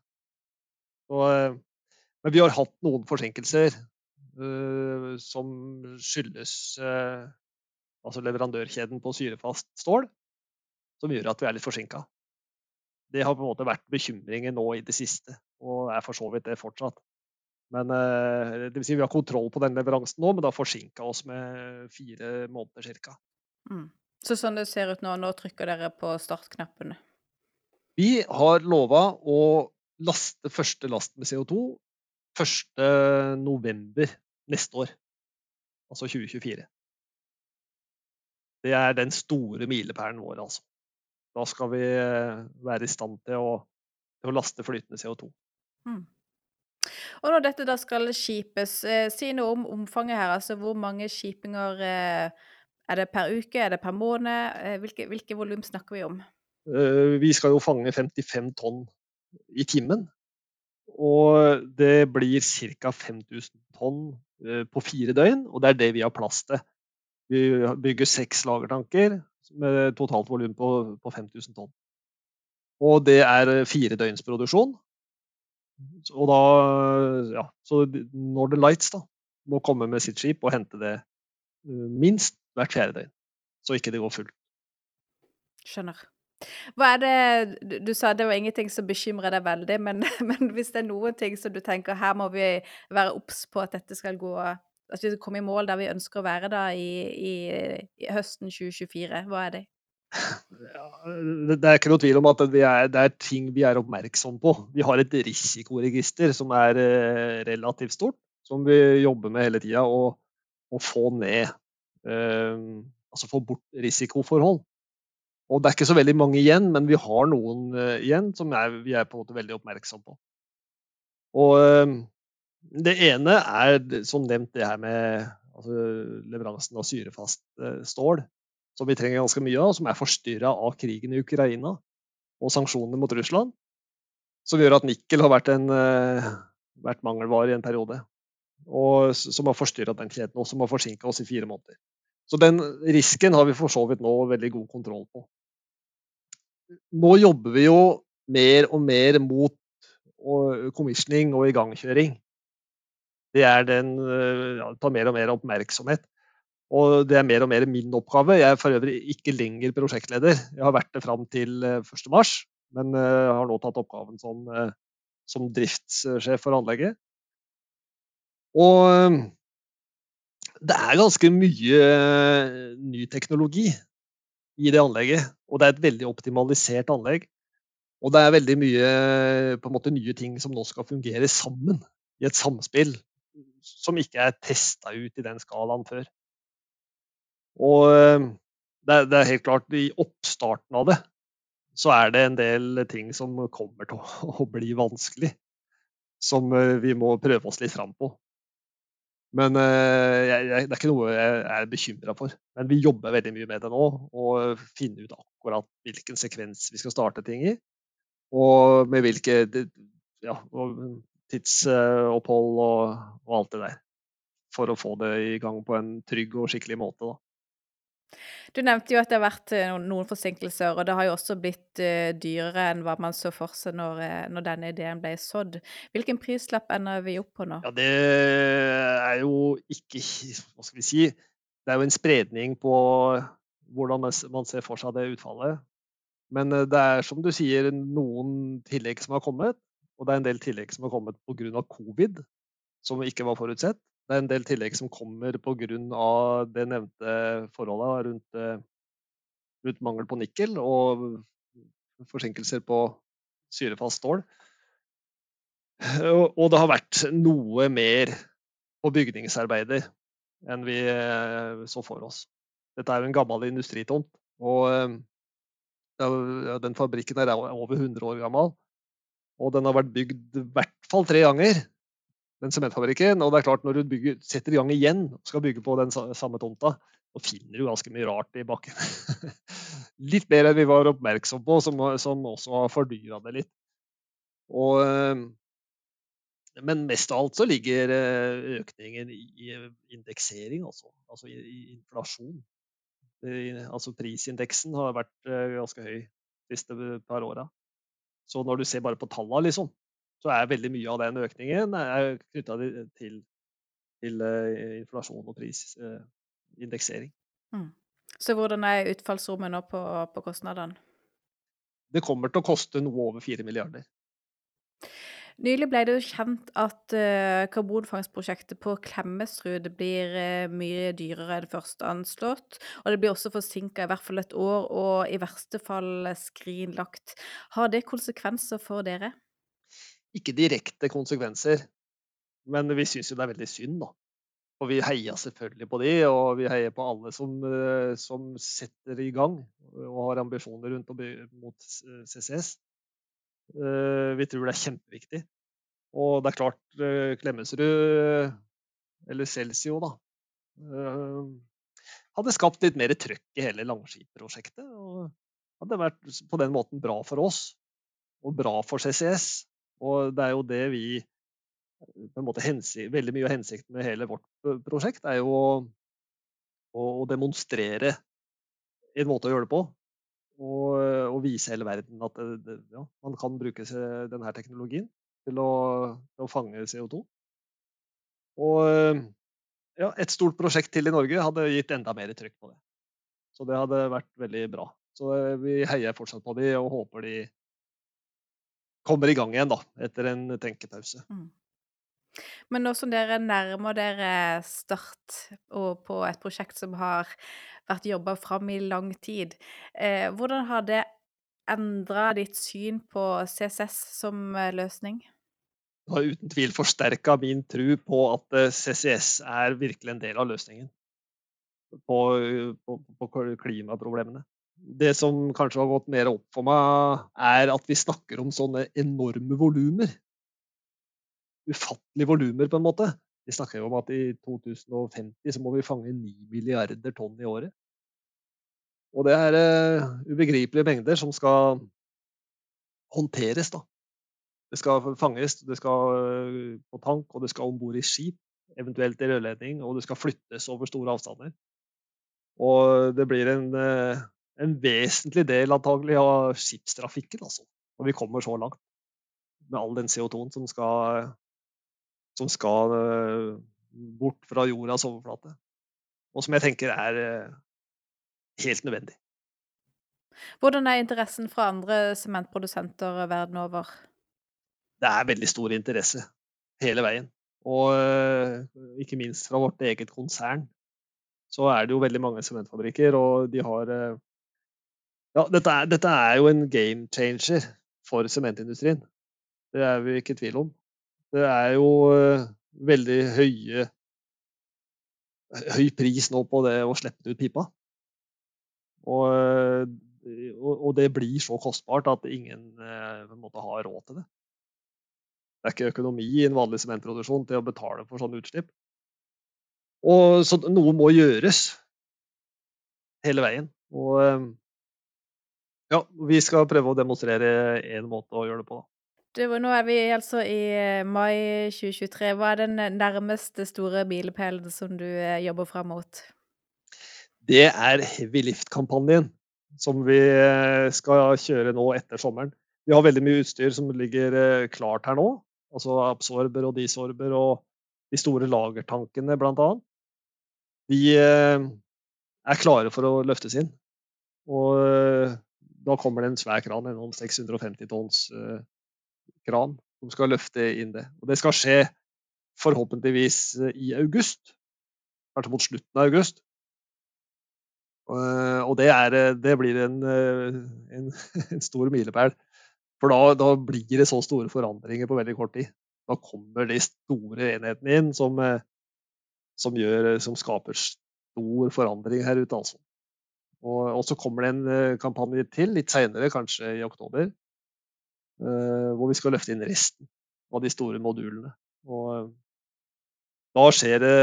S2: Så, eh, men vi har hatt noen forsinkelser uh, som skyldes uh, altså leverandørkjeden på syrefast stål, som gjør at vi er litt forsinka. Det har på en måte vært bekymringen nå i det siste, og er for så vidt det fortsatt. Men uh, det vil si Vi har kontroll på den leveransen nå, men det har forsinka oss med fire måneder ca.
S1: Mm. Så sånn det ser ut nå, nå trykker dere på startknappene?
S2: Vi har lova å laste første last med CO2 1.11. neste år. Altså 2024. Det er den store milepælen vår, altså. Da skal vi eh, være i stand til å, til å laste flytende CO2. Mm.
S1: Og når dette da skal skipes, eh, si noe om omfanget her. Altså hvor mange skipinger eh, er det per uke, er det per måned? Eh, hvilke, hvilke volum snakker vi om?
S2: Eh, vi skal jo fange 55 tonn i timen. Og det blir ca. 5000 tonn eh, på fire døgn, og det er det vi har plass til. Vi bygger seks lagertanker med totalt volum på, på 5000 tonn. Og det er fire døgns produksjon. Og da Ja, så Northern Lights da, må komme med sitt skip og hente det minst hvert fjerde døgn. Så ikke det går fullt.
S1: Skjønner. Hva er det Du, sa det var ingenting som bekymrer deg veldig, men, (laughs) men, hvis det er noen ting som du tenker her må vi være obs på at dette skal gå At vi skal komme i mål der vi ønsker å være da i, i, i høsten 2024, hva er det? (laughs)
S2: Ja, det er ikke noe tvil om at det er, det er, ting vi er oppmerksom på. Vi har et risikoregister som er eh, relativt stort, som vi jobber med hele tida. Å få ned altså få bort risikoforhold. Og det er ikke så veldig mange igjen, men vi har noen uh, igjen som er, vi er på en måte veldig oppmerksom på. Og uh, det ene er som nevnt det her med altså, leveransen av syrefast uh, stål, som vi trenger ganske mye av, som er forstyrra av krigen i Ukraina og sanksjonene mot Russland. Som gjør at nikkel har vært, en, vært mangelvare i en periode og som har forstyrra den kjeden, og som har forsinka oss i fire måneder. Så den risken har vi for så vidt nå veldig god kontroll på. Nå jobber vi jo mer og mer mot commissioning og igangkjøring. Det er den ja, tar mer og mer oppmerksomhet. Og det er mer og mer min oppgave. Jeg er for øvrig ikke lenger prosjektleder. Jeg har vært det fram til 1.3, eh, men uh, har nå tatt oppgaven som, uh, som driftssjef for anlegget. Og ehm, det er ganske mye eh, ny teknologi i det anlegget. Og det er et veldig optimalisert anlegg. Og det er veldig mye måte, nye ting som nå skal fungere sammen i et samspill som ikke er testa ut i den skalaen før. Og det er, det er helt klart, i oppstarten av det så er det en del ting som kommer til å (laughs) bli vanskelig. Som vi må prøve oss litt fram på. Men jeg, jeg, det er ikke noe jeg er bekymra for. Men vi jobber veldig mye med det nå. Og finner ut akkurat hvilken sekvens vi skal starte ting i. Og med hvilke ja, tidsopphold og, og, alt det der. For å få det i gang på en trygg og skikkelig måte. da.
S5: Du nevnte jo at det har vært eh, noen forsinkelser, og det har jo også blitt uh, dyrere enn hva man så for seg når, eh, når, denne ideen ble sådd. Hvilken prislapp ender vi opp på nå?
S2: Ja, Det er jo ikke (laughs) Hva skal vi si? Det er jo en spredning på hvordan man ser for seg det utfallet. Men det er som du sier, noen tillegg som har kommet. Og det er en del tillegg som har kommet pga. covid, som ikke var forutsett. Det er en del tillegg som kommer pga. det nevnte forholdet rundt, eh, rundt, mangel på nikkel og forsinkelser på syrefast stål. Og det har vært noe mer på bygningsarbeider enn vi eh, så for oss. Dette er jo en gammel industritomt. Og eh, den fabrikken er over 100 år gammel. Og den har vært bygd i hvert fall tre ganger den sementfabrikken. Og det er klart, når du bygger, setter i gang igjen og skal bygge på den samme tomta, så finner du ganske mye rart i bakken. (laughs) litt mer enn vi var oppmerksom på, som, som også har fordyra det litt. Og, eh, men mest av alt så ligger eh, økningen i indeksering, altså. altså i, inflasjon. altså prisindeksen har vært eh, ganske høy de siste par åra. Så når du ser bare på tallene, liksom, så er veldig mye av den økningen knytta til, til uh, inflasjon og prisindeksering. Uh, mm.
S5: Så hvordan er utfallsrommet nå på, på kostnadene?
S2: Det kommer til å koste noe over 4 milliarder.
S5: Nylig ble det jo kjent at uh, karbonfangstprosjektet på Klemetsrud blir mye dyrere enn først anslått. Og det blir også forsinka i hvert fall et år, og i verste fall skrinlagt. Har det konsekvenser for dere?
S2: Ikke direkte konsekvenser, men vi syns jo det er veldig synd, da. Og vi heier selvfølgelig på de, og vi heier på alle som, eh, som setter i gang og har ambisjoner rundt og mot CCS. Eh, vi tror det er kjempeviktig. Og det er klart, eh, Klemetsrud, eller Celsio, da, hadde skapt litt mer trøkk i hele Langskip-prosjektet. Og hadde vært på den måten bra for oss, og bra for CCS. Og det er jo det vi på en måte hensikt, Veldig mye av hensikten med hele vårt prosjekt er jo å, å, demonstrere en måte å gjøre det på. Og, og vise hele verden at det, ja, man kan bruke denne teknologien til å, til å fange CO2. Og ja, et stort prosjekt til i Norge hadde gitt enda mer trykk på det. Så det hadde vært veldig bra. Så vi heier fortsatt på de og håper de kommer i gang igjen, da, etter en tenkepause. Mm.
S5: Men nå som dere nærmer dere start på et prosjekt som har vært jobba fram i lang tid, eh, hvordan har det endra ditt syn på CCS som eh, løsning?
S2: Det har uten tvil forsterka min tro på at eh, CCS er virkelig en del av løsningen på, på, på klimaproblemene det som kanskje har gått mer opp for meg, er at vi snakker om sånne enorme volumer. Ufattelige volumer, på en måte. Vi snakker om at i 2050 så må vi fange 9 milliarder tonn i året. Og det er uh, ubegripelige mengder som skal håndteres, da. Det skal fanges, det skal uh, på tank, og det skal om bord i skip, eventuelt i rørledning, og det skal flyttes over store avstander. Og det blir en uh, en vesentlig del antagelig av skipstrafikken, altså. Når vi kommer så langt. Med all den CO2-en som skal, som skal uh, bort fra jordas overflate. Og som jeg tenker er uh, helt nødvendig.
S5: Hvordan er interessen fra andre sementprodusenter verden over?
S2: Det er veldig stor interesse hele veien. Og uh, ikke minst fra vårt eget konsern så er det jo veldig mange sementfabrikker, og de har ja, dette er, dette er, jo en game changer for sementindustrien. Det er vi ikke i tvil om. Det er jo uh, veldig høye høy pris nå på det å slippe ut pipa. Og, og, det blir så kostbart at ingen måte, har råd til det. Det er ikke økonomi i en vanlig sementproduksjon til å betale for sånne utslipp. Og, så noe må gjøres hele veien. Og ja, vi skal prøve å demonstrere en måte å gjøre det på.
S1: Du, nå er vi altså i eh, mai 2023. Hva er den nærmeste store milepælen som du eh, jobber fram mot?
S2: Det er Heavy Lift-kampanjen som vi eh, skal kjøre nå etter sommeren. Vi har veldig mye utstyr som ligger klart her nå. Altså absorber og disorber og de store lagertankene, annet. De er klare for å løftes inn. Og da kommer det en svær kran, en 650 tonns kran som skal løfte inn det. Og det skal skje forhåpentligvis i august. Kanskje mot slutten av august. Og det, er, det blir en, en, (laughs) en stor milepæl. For da, da, blir det så store forandringer på veldig kort tid. Da kommer de store enhetene inn som, som, gjør, som skaper stor forandring her ute, altså. Og, så kommer det en eh, kampanje til litt seinere, kanskje i oktober, uh, hvor vi skal løfte inn resten av de store modulene. Og uh, da skjer det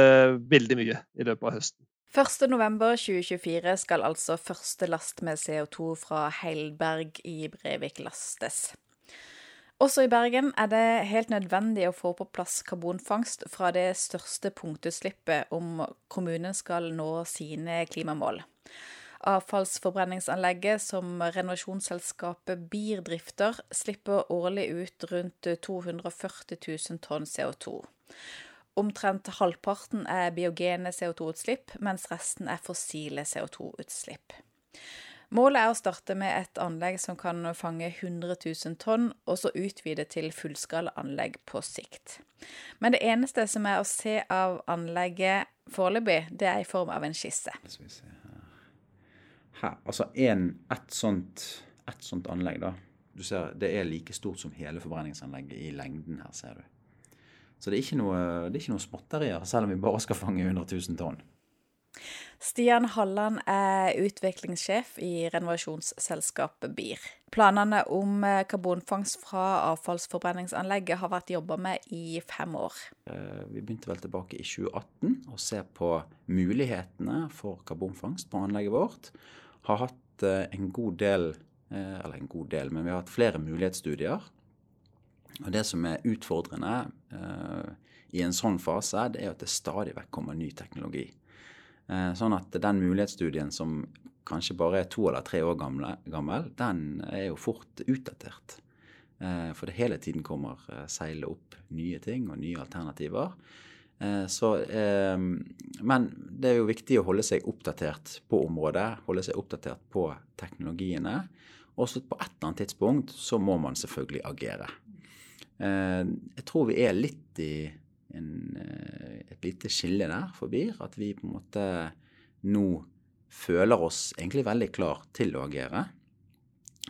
S2: veldig mye i løpet av høsten.
S1: 1.11.2024 skal altså første last med CO2 fra Heilberg i Brevik lastes. Også i Bergen er det helt nødvendig å få på plass karbonfangst fra det største punktutslippet om kommunen skal nå sine klimamål. Avfallsforbrenningsanlegget som renovasjonsselskapet BIR drifter, slipper årlig ut rundt 240 000 tonn CO2. Omtrent halvparten er biogene CO2-utslipp, mens resten er fossile CO2-utslipp. Målet er å starte med et anlegg som kan fange 100 000 tonn, og så utvide til fullskalaanlegg på sikt. Men det eneste som er å se av anlegget foreløpig, det er i form av en skisse
S3: her, altså en, et, sånt, et sånt anlegg, da. Du ser, Det er like stort som hele forbrenningsanlegget i lengden her, ser du. Så det er ikke noe, det er ikke noe småtterier, selv om vi bare skal fange 100 000 tonn.
S1: Stian Halland er utviklingssjef i renovasjonsselskapet BIR. Planene om eh, karbonfangst fra avfallsforbrenningsanlegget har vært jobba med i fem år.
S3: Eh, vi begynte vel tilbake i 2018 å se på mulighetene for karbonfangst på anlegget vårt. Har hatt eh, en god del, eller en god del, men vi har hatt flere mulighetsstudier. Og det som er utfordrende i en sånn fase, det er at det stadig vekk kommer ny teknologi. Eh, sånn at den mulighetsstudien som kanskje bare er to eller tre år gammel, den er jo fort utdatert. Eh, for det hele tiden kommer eh, seile opp nye ting og nye alternativer. Så, men det er jo viktig å holde seg oppdatert på området, holde seg oppdatert på teknologiene. Og så på et eller annet tidspunkt så må man selvfølgelig agere. Jeg tror vi er litt i en, eh, et lite skille der forbi. At vi på en måte nå føler oss egentlig veldig klar til å agere.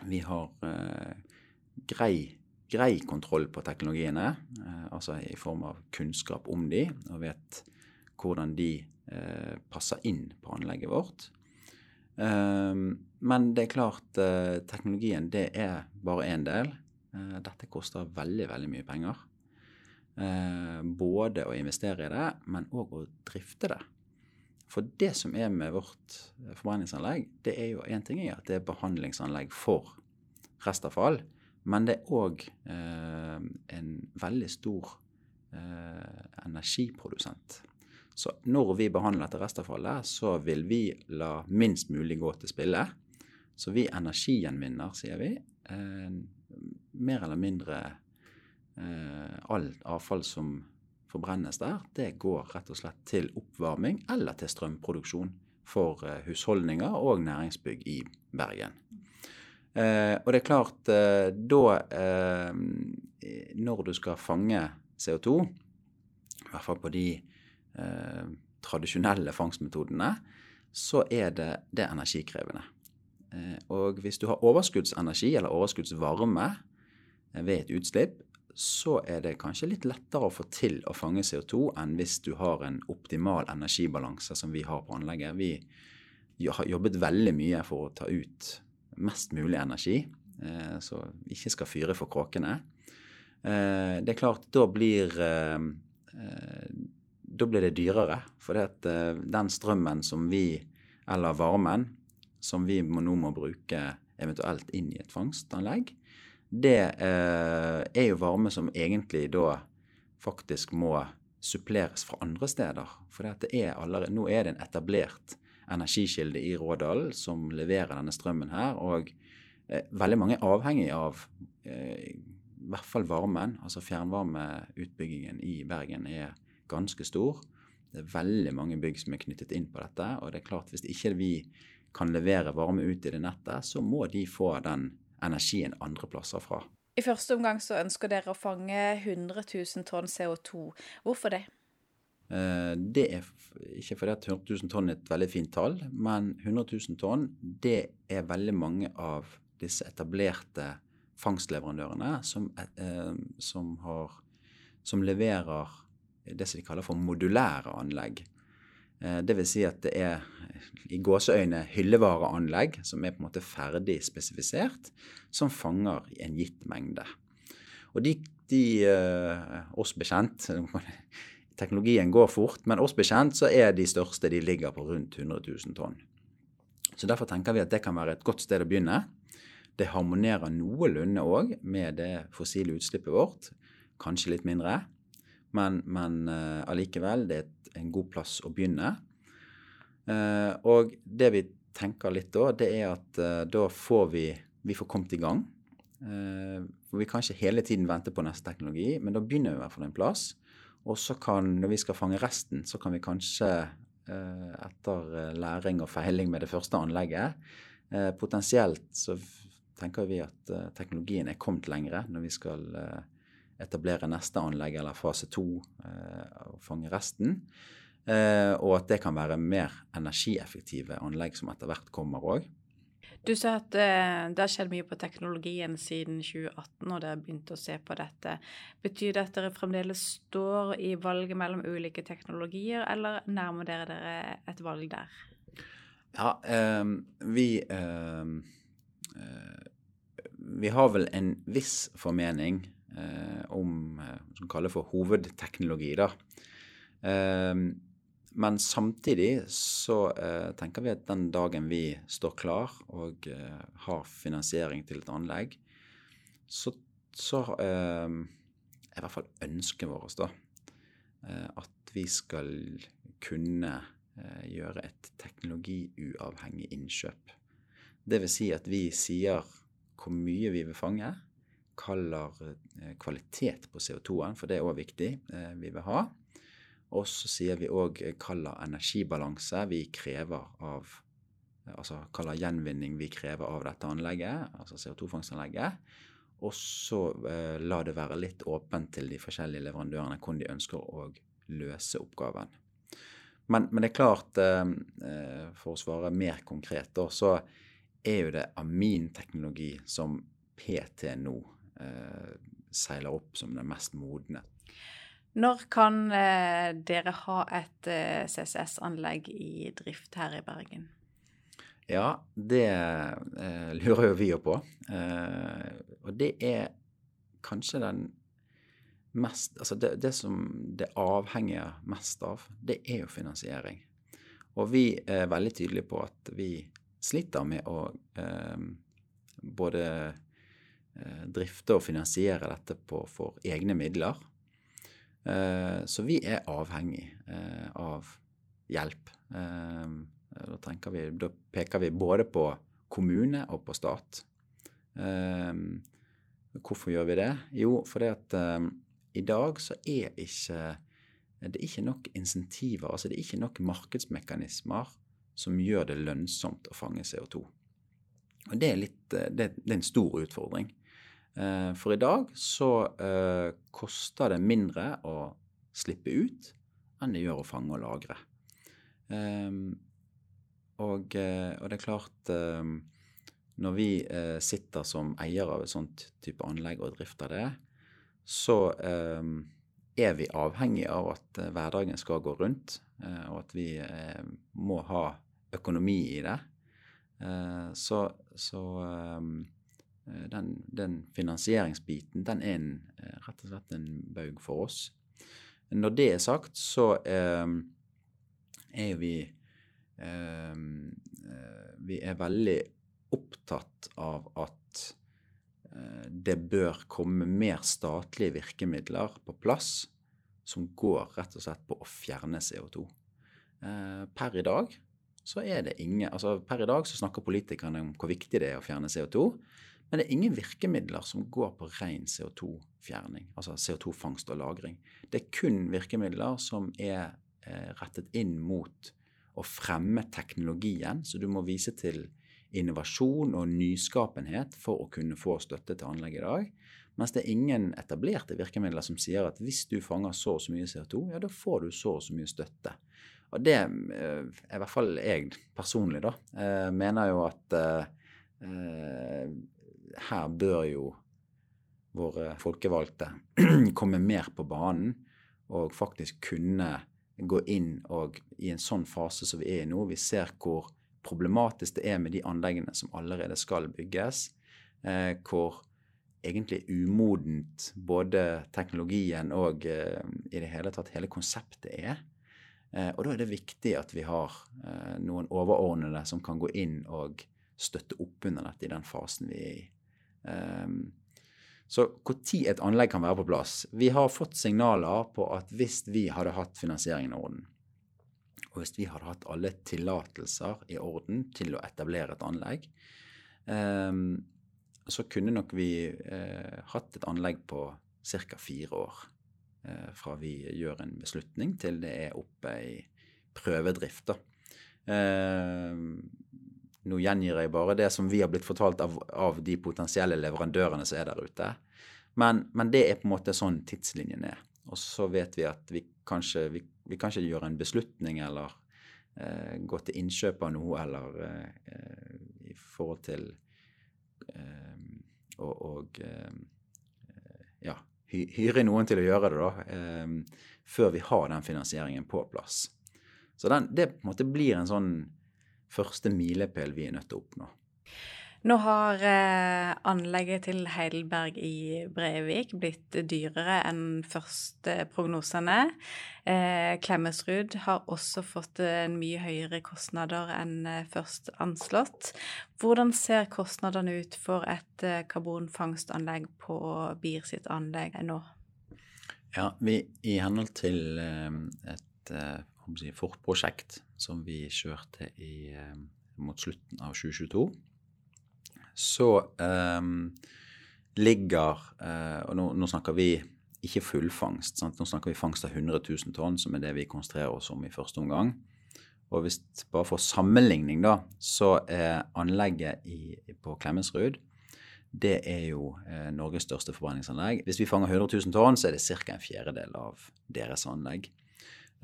S3: Vi har eh, grei, grei, kontroll på teknologiene, eh, altså i form av kunnskap om de, og vet hvordan de eh, passer inn på anlegget vårt. Eh, men det er klart, teknologien det er bare én del. dette koster veldig, veldig mye penger. Både å investere i det, men òg å drifte det. For det som er med vårt forbrenningsanlegg, det er jo én ting er at det er behandlingsanlegg for restavfall, men det er òg eh, en veldig stor eh, energiprodusent. Så når vi behandler dette restavfallet, så vil vi la minst mulig gå til spille. Så vi energigjenvinner, sier vi, eh, mer eller mindre Eh, alt avfall som forbrennes der, det går rett og slett til oppvarming eller til strømproduksjon for eh, husholdninger og næringsbygg i Bergen. Eh, og det er klart, da Når du skal fange CO2, i hvert fall på de tradisjonelle fangstmetodene, så er det, det er energikrevende. Og hvis du har overskuddsenergi eller overskuddsvarme ved et utslipp, så er det kanskje litt lettere å få til å fange CO2 enn hvis du har en optimal energibalanse som vi har på anlegget. Vi har jobbet veldig mye for å ta ut mest mulig energi, eh, så ikke skal fyre for kråkene. Eh, det er klart, da blir da blir det dyrere. For den strømmen som vi, eller varmen, som vi nå må bruke eventuelt inn i et fangstanlegg, det eh, er jo varme som egentlig da faktisk må suppleres fra andre steder. For det er allerede, nå er det en etablert energikilde i Rådalen som leverer denne strømmen her. Og eh, veldig mange er avhengig av eh, i hvert fall varmen. Altså fjernvarmeutbyggingen i Bergen er ganske stor. Det er veldig mange bygg som er knyttet inn på dette. Og det er klart hvis ikke vi kan levere varme ut i det nettet, så må de få den energien andre plasser fra.
S1: I første omgang så ønsker dere å fange 100 000 tonn CO2. Hvorfor det?
S3: Eh, det er ikke fordi at 100 000 tonn er et veldig fint tall, men 100 000 tonn det er veldig mange av disse etablerte fangstleverandørene som, eh, som, har, som leverer det som de kaller for modulære anlegg. Eh, vil si at det er i gåseøyne hyllevareanlegg som er på en måte ferdig spesifisert, som fanger i en gitt mengde. Og de, de oss bekjent (laughs) Teknologien går fort, men oss bekjent så er de største de ligger på rundt 100 000 tonn. Så Derfor tenker vi at det kan være et godt sted å begynne. Det harmonerer noenlunde òg med det fossile utslippet vårt. Kanskje litt mindre, men, men uh, allikevel, det er en god plass å begynne. Uh, og det vi tenker litt da, det er at uh, da får vi, vi får kommet i gang. for vi kan ikke hele tiden vente på neste teknologi, men da begynner vi i hvert fall en plass. Og så kan, når vi skal fange resten, så kan vi kanskje etter læring og feiling med det første anlegget Potensielt så tenker vi at teknologien er kommet lengre når vi skal etablere neste anlegg eller fase to eh, og fange resten. Eh, og at det kan være mer energieffektive anlegg som etter hvert kommer òg.
S1: Du sa at eh, det har skjedd mye på teknologien siden 2018, og dere begynte å se på dette. Betyr det at dere fremdeles står i valget mellom ulike teknologier, eller nærmer dere dere et valg der?
S3: Ja, eh, vi eh, Vi har vel en viss formening Eh, om hva som kaller for hovedteknologi. da. Ehm, men samtidig så eh, tenker vi at den dagen vi står klar og har finansiering til et anlegg, så, så er i hvert fall ønsket vårt da, at vi skal kunne gjøre et teknologiuavhengig innkjøp. Vil si at vi sier hvor mye vi vil fange, hva eh, kvalitet på CO2-en, for det er òg viktig, eh, vi vil ha. Og så sier vi òg kaller energibalanse vi krever av Altså kaller gjenvinning vi krever av dette anlegget, altså CO2-fangstanlegget. Og så eh, la det være litt åpent til de forskjellige leverandørene hvordan de ønsker å løse oppgaven. Men, men det er klart, eh, for å svare mer konkret, da, så er jo det aminteknologi som PT nå eh, seiler opp som den mest modne.
S1: Når kan eh, dere ha et eh, CCS-anlegg i drift her i Bergen?
S3: Ja, det eh, lurer jo vi jo på. Eh, og det er kanskje den mest Altså det, det, som det avhenger mest av, det er jo finansiering. Og vi er veldig tydelige på at vi sliter med å eh, både Eh, drifte og finansiere dette på, for egne midler. Eh, så vi er avhengig eh, av hjelp. Da, vi, da, peker vi både på kommune og på stat. Hvorfor gjør vi det? Jo, fordi at i dag så er ikke det er ikke nok insentiver, altså det er ikke nok markedsmekanismer som gjør det lønnsomt å fange CO2. Og Det er, litt, det, det er en stor utfordring. Eh, for i dag så eh, koster det mindre å slippe ut enn det gjør å fange og lagre. Ehm, og, eh, og det er klart Når vi sitter som eier av et sånt type anlegg og drifter det, så er vi avhengig av at hverdagen skal gå rundt, og at vi må ha økonomi i det. Så, så den, den, finansieringsbiten, den er en, rett og slett en baug for oss. Når det er sagt, så er vi Vi er veldig opptatt av at eh, det bør komme mer statlige virkemidler på plass som går rett og slett på å fjerne CO2. Eh, per i dag så er det ingen altså Per i dag så snakker politikerne om hvor viktig det er å fjerne CO2, men det er ingen virkemidler som går på ren CO2-fjerning, altså CO2-fangst og -lagring. Det er kun virkemidler som er eh, rettet inn mot å fremme teknologien, så du må vise til innovasjon og nyskapenhet for å kunne få støtte til anlegg i dag. Mens det er ingen etablerte virkemidler som sier at hvis du fanger så og så mye CO2, ja, da får du så og så mye støtte. Og det er eh, i hvert fall jeg personlig, da, eh, mener jo at eh, her bør jo våre folkevalgte (clears throat) komme mer på banen og faktisk kunne gå inn og i en sånn fase som vi er i nå, vi ser hvor problematisk det er med de anleggene som allerede skal bygges, eh, hvor egentlig umodent både teknologien og eh, i det hele tatt hele konseptet er. Eh, og da er det viktig at vi har eh, noen overordnede som kan gå inn og støtte opp under dette i den fasen vi er i. Eh, så når et anlegg kan være på plass Vi har fått signaler på at hvis vi hadde hatt finansieringen i orden, og hvis vi hadde hatt alle tillatelser i orden til å etablere et anlegg, eh, så kunne nok vi eh, hatt et anlegg på ca. fire år. Eh, fra vi gjør en beslutning til det er oppe i prøvedrift. Eh, nå gjengir jeg bare det som vi har blitt fortalt av, av de potensielle leverandørene som er der ute. Men, men, det er på en måte sånn tidslinjen er. Og så vet vi at vi kanskje vi vi kan ikke gjøre en beslutning eller eh, gå til innkjøp av noe eller eh, i forhold til eh, og, og eh, ja, hyre noen til å gjøre det, da, eh, før vi har den finansieringen på plass. Så den, det på en måte blir en sånn første milepæl vi er nødt til å oppnå.
S1: Nå har eh, anlegget til Heidelberg i Brevik blitt dyrere enn første prognosene. Eh, Klemetsrud har også fått en mye høyere kostnader enn eh, først anslått. Hvordan ser kostnadene ut for et eh, karbonfangstanlegg på BIR sitt anlegg nå?
S3: Ja, vi, I henhold til eh, et eh, si, forprosjekt som vi kjørte i, mot slutten av 2022 så um, ligger uh, Og nå, nå, snakker vi ikke fullfangst. Sant? Nå snakker vi fangst av 100 000 tonn, som er det vi konsentrerer oss om i første omgang. Og hvis, bare for sammenligning, da, så er anlegget i, på Klemetsrud det er jo eh, Norges største forbrenningsanlegg. Hvis vi fanger 100 000 tonn, så er det ca. en fjerdedel av deres anlegg.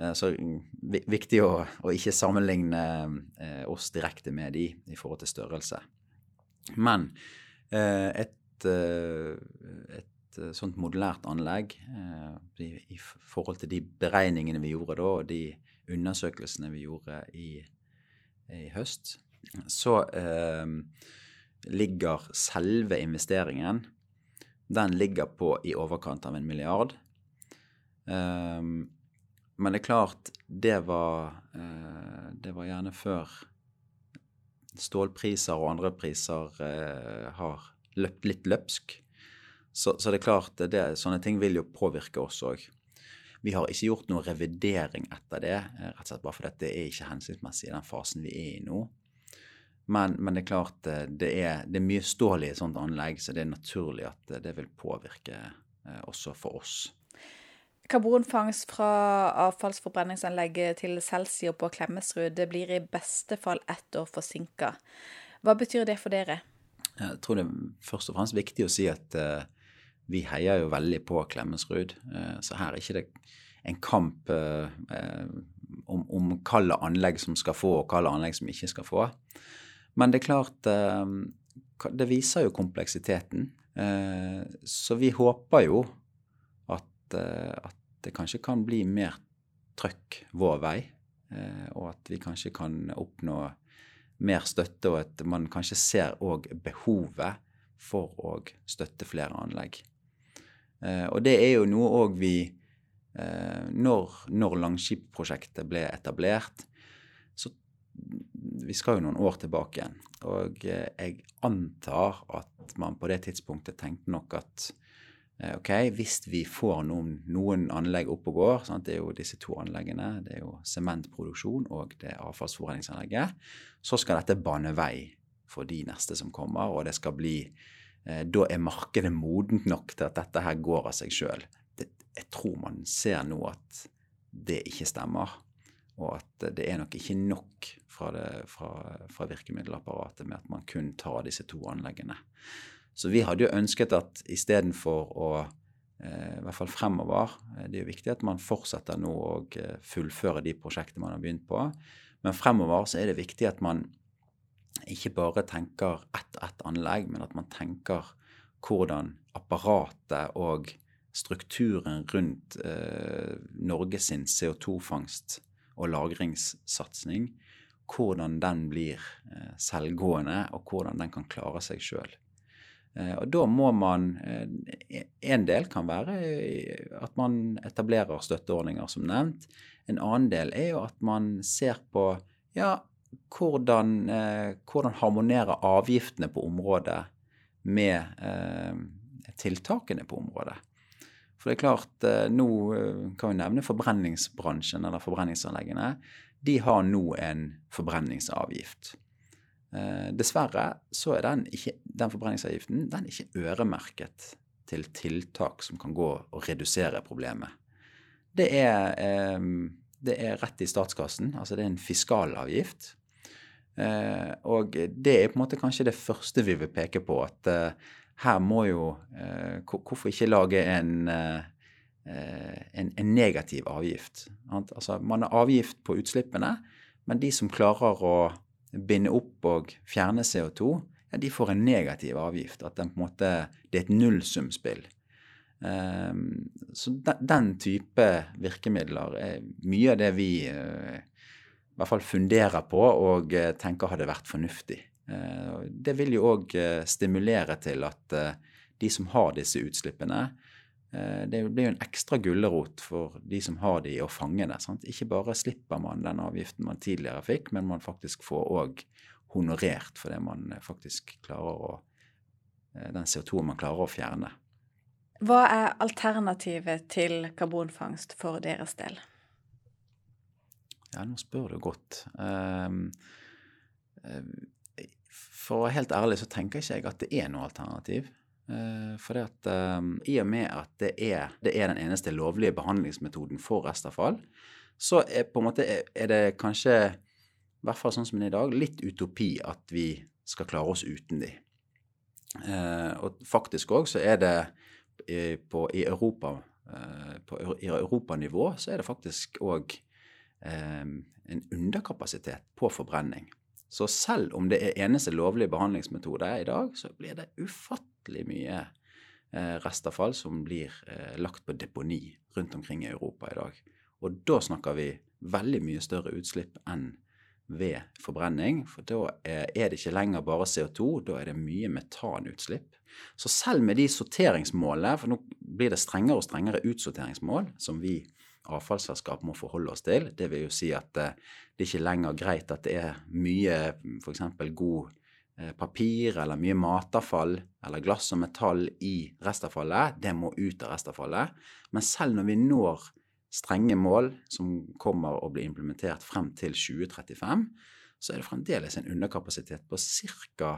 S3: Eh, så viktig å, å ikke sammenligne eh, oss direkte med de i forhold til størrelse. Men eh, et, et sånt modulært anlegg i forhold til de beregningene vi gjorde da, og de undersøkelsene vi gjorde i, i høst, så eh, ligger selve investeringen Den ligger på i overkant av en milliard. Um, men det er klart, det var, uh, det var gjerne før stålpriser og andre priser eh, har løpt litt løpsk. Så, så, det er klart, det, sånne ting vil jo påvirke oss òg. Vi har ikke gjort noen revidering etter det, eh, rett og slett bare fordi det er ikke hensiktsmessig i den fasen vi er i nå. Men, men det er klart, eh, det er, det er mye stål i et sånt anlegg, så det er naturlig at det vil påvirke eh, også for oss.
S1: Karbonfangst fra avfallsforbrenningsanlegget til Celsior på Klemetsrud det blir i beste fall ett år forsinka. Hva betyr det for dere?
S3: Jeg tror det er først og fremst viktig å si at uh, vi heier jo veldig på Klemetsrud. Uh, så her er ikke det en kamp uh, om, om hvilke anlegg som skal få, og hvilke anlegg som ikke skal få. Men det er klart Det viser jo kompleksiteten. Så vi håper jo at, at det kanskje kan bli mer trøkk vår vei, og at vi kanskje kan oppnå mer støtte, og at man kanskje ser òg behovet for å støtte flere anlegg. Og det er jo noe òg vi Når, når Langskip-prosjektet ble etablert, så Vi skal jo noen år tilbake igjen. Og jeg antar at man på det tidspunktet tenkte nok at Eh, ok, Hvis vi får noen, noen anlegg opp og går, sant? det er jo disse to anleggene, det er jo sementproduksjon og det avfallsforbrenningsanlegget, så skal dette bane vei for de neste som kommer, og det skal bli eh, Da er markedet modent nok til at dette her går av seg sjøl. Jeg tror man ser nå at det ikke stemmer, og at det er nok ikke nok fra, det, fra, fra virkemiddelapparatet med at man kun tar disse to anleggene. Så vi hadde jo ønsket at istedenfor å eh, i hvert fall fremover eh, Det er jo viktig at man fortsetter nå å eh, fullføre de prosjektene man har begynt på. Men fremover så er det viktig at man ikke bare tenker ett ett anlegg, men at man tenker hvordan apparatet og strukturen rundt eh, Norges CO2-fangst og lagringssatsing, hvordan den blir eh, selvgående, og hvordan den kan klare seg sjøl. Eh, og da må man eh, En del kan være at man etablerer støtteordninger, som nevnt. En annen del er jo at man ser på ja, hvordan, eh, hvordan harmonerer avgiftene på området med tiltakene på området. For det er klart, nå kan vi nevne forbrenningsbransjen eller forbrenningsanleggene. De har nå en forbrenningsavgift. Eh, dessverre så er den, ikke, den forbrenningsavgiften den er ikke øremerket til tiltak som kan gå og redusere problemet. Det er, eh, det er rett i statskassen, altså det er en fiskalavgift. Eh, og det er på en måte kanskje det første vi vil peke på, at her må jo Hvorfor ikke lage en, en, en negativ avgift? Altså man har avgift på utslippene, men de som klarer å binde opp og fjerne CO2, ja, de får en negativ avgift. At den på en måte, det er et nullsumspill. Um, så den, type virkemidler er mye av det vi uh, i hvert fall funderer på og uh, tenker hadde vært fornuftig. Uh, det vil jo òg stimulere til at de som har disse utslippene, Eh, det blir jo en ekstra gulrot for de som har de, å fange det. Sant? Ikke bare slipper man den avgiften man tidligere fikk, men man faktisk får òg honorert for det man eh, faktisk klarer å eh, Den CO2 man klarer å fjerne.
S1: Hva er alternativet til karbonfangst for deres del?
S3: Ja, nå spør du godt. Um, for å være helt ærlig så tenker ikke jeg at det er noe alternativ. Uh, for det at um, I og med at det er, det er, den eneste lovlige behandlingsmetoden for restavfall, så er, måte, er det kanskje, i hvert fall sånn som det er i dag, litt utopi at vi skal klare oss uten de. Uh, og faktisk òg så er det på, i Europa på, europanivå så er det faktisk òg um, en underkapasitet på forbrenning. Så selv om det er eneste lovlige behandlingsmetode i dag, så blir det ufattelig mye eh, restavfall som blir eh, lagt på deponi rundt omkring i Europa i dag. Og da snakker vi veldig mye større utslipp enn ved forbrenning. For da er det ikke lenger bare CO2, da er det mye metanutslipp. Så selv med de sorteringsmålene, for nå blir det strengere og strengere utsorteringsmål, som vi avfallsselskap må forholde oss til. Det vil jo si at eh, det er ikke lenger greit at det er mye f.eks. god eh, papir eller mye matavfall eller glass og metall i restavfallet. Det må ut av restavfallet. Men selv når vi når strenge mål som kommer å bli implementert frem til 2035, så er det fremdeles en underkapasitet på ca.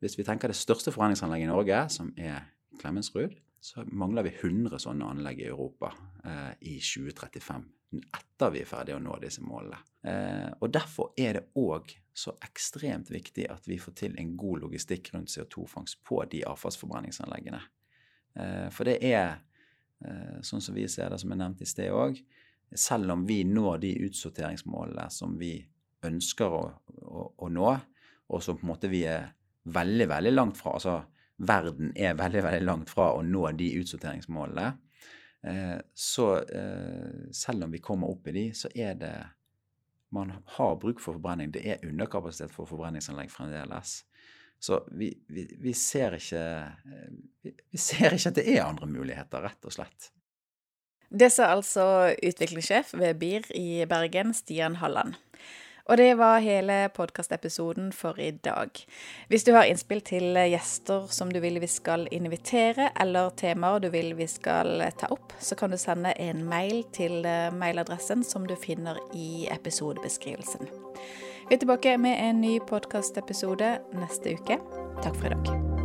S3: Hvis vi tenker det største forbrenningsanlegget i Norge, som er Klemetsrud, så mangler vi 100 sånne anlegg i Europa eh, i 2035. Etter vi er ferdige å nå disse målene. Eh, og Derfor er det òg så ekstremt viktig at vi får til en god logistikk rundt CO2-fangst på de avfallsforbrenningsanleggene. Eh, for det er, eh, sånn som vi ser det, som jeg nevnte i sted òg, selv om vi når de utsorteringsmålene som vi ønsker å, å, å nå, og som på en måte vi er veldig, veldig langt fra altså verden er veldig veldig langt fra å nå de utsorteringsmålene. Så selv om vi kommer opp i de, så er det Man har bruk for forbrenning. Det er underkapasitet for forbrenningsanlegg fremdeles. Så vi, vi, vi, ser ikke, vi, vi ser ikke at det er andre muligheter, rett og slett.
S1: Det sa altså utviklingssjef ved BIR i Bergen, Stian Halland. Og det var hele podkastepisoden for i dag. Hvis du har innspill til gjester som du vil vi skal invitere, eller temaer du vil vi skal ta opp, så kan du sende en mail til mailadressen som du finner i episodebeskrivelsen. Vi er tilbake med en ny podkastepisode neste uke. Takk for i dag.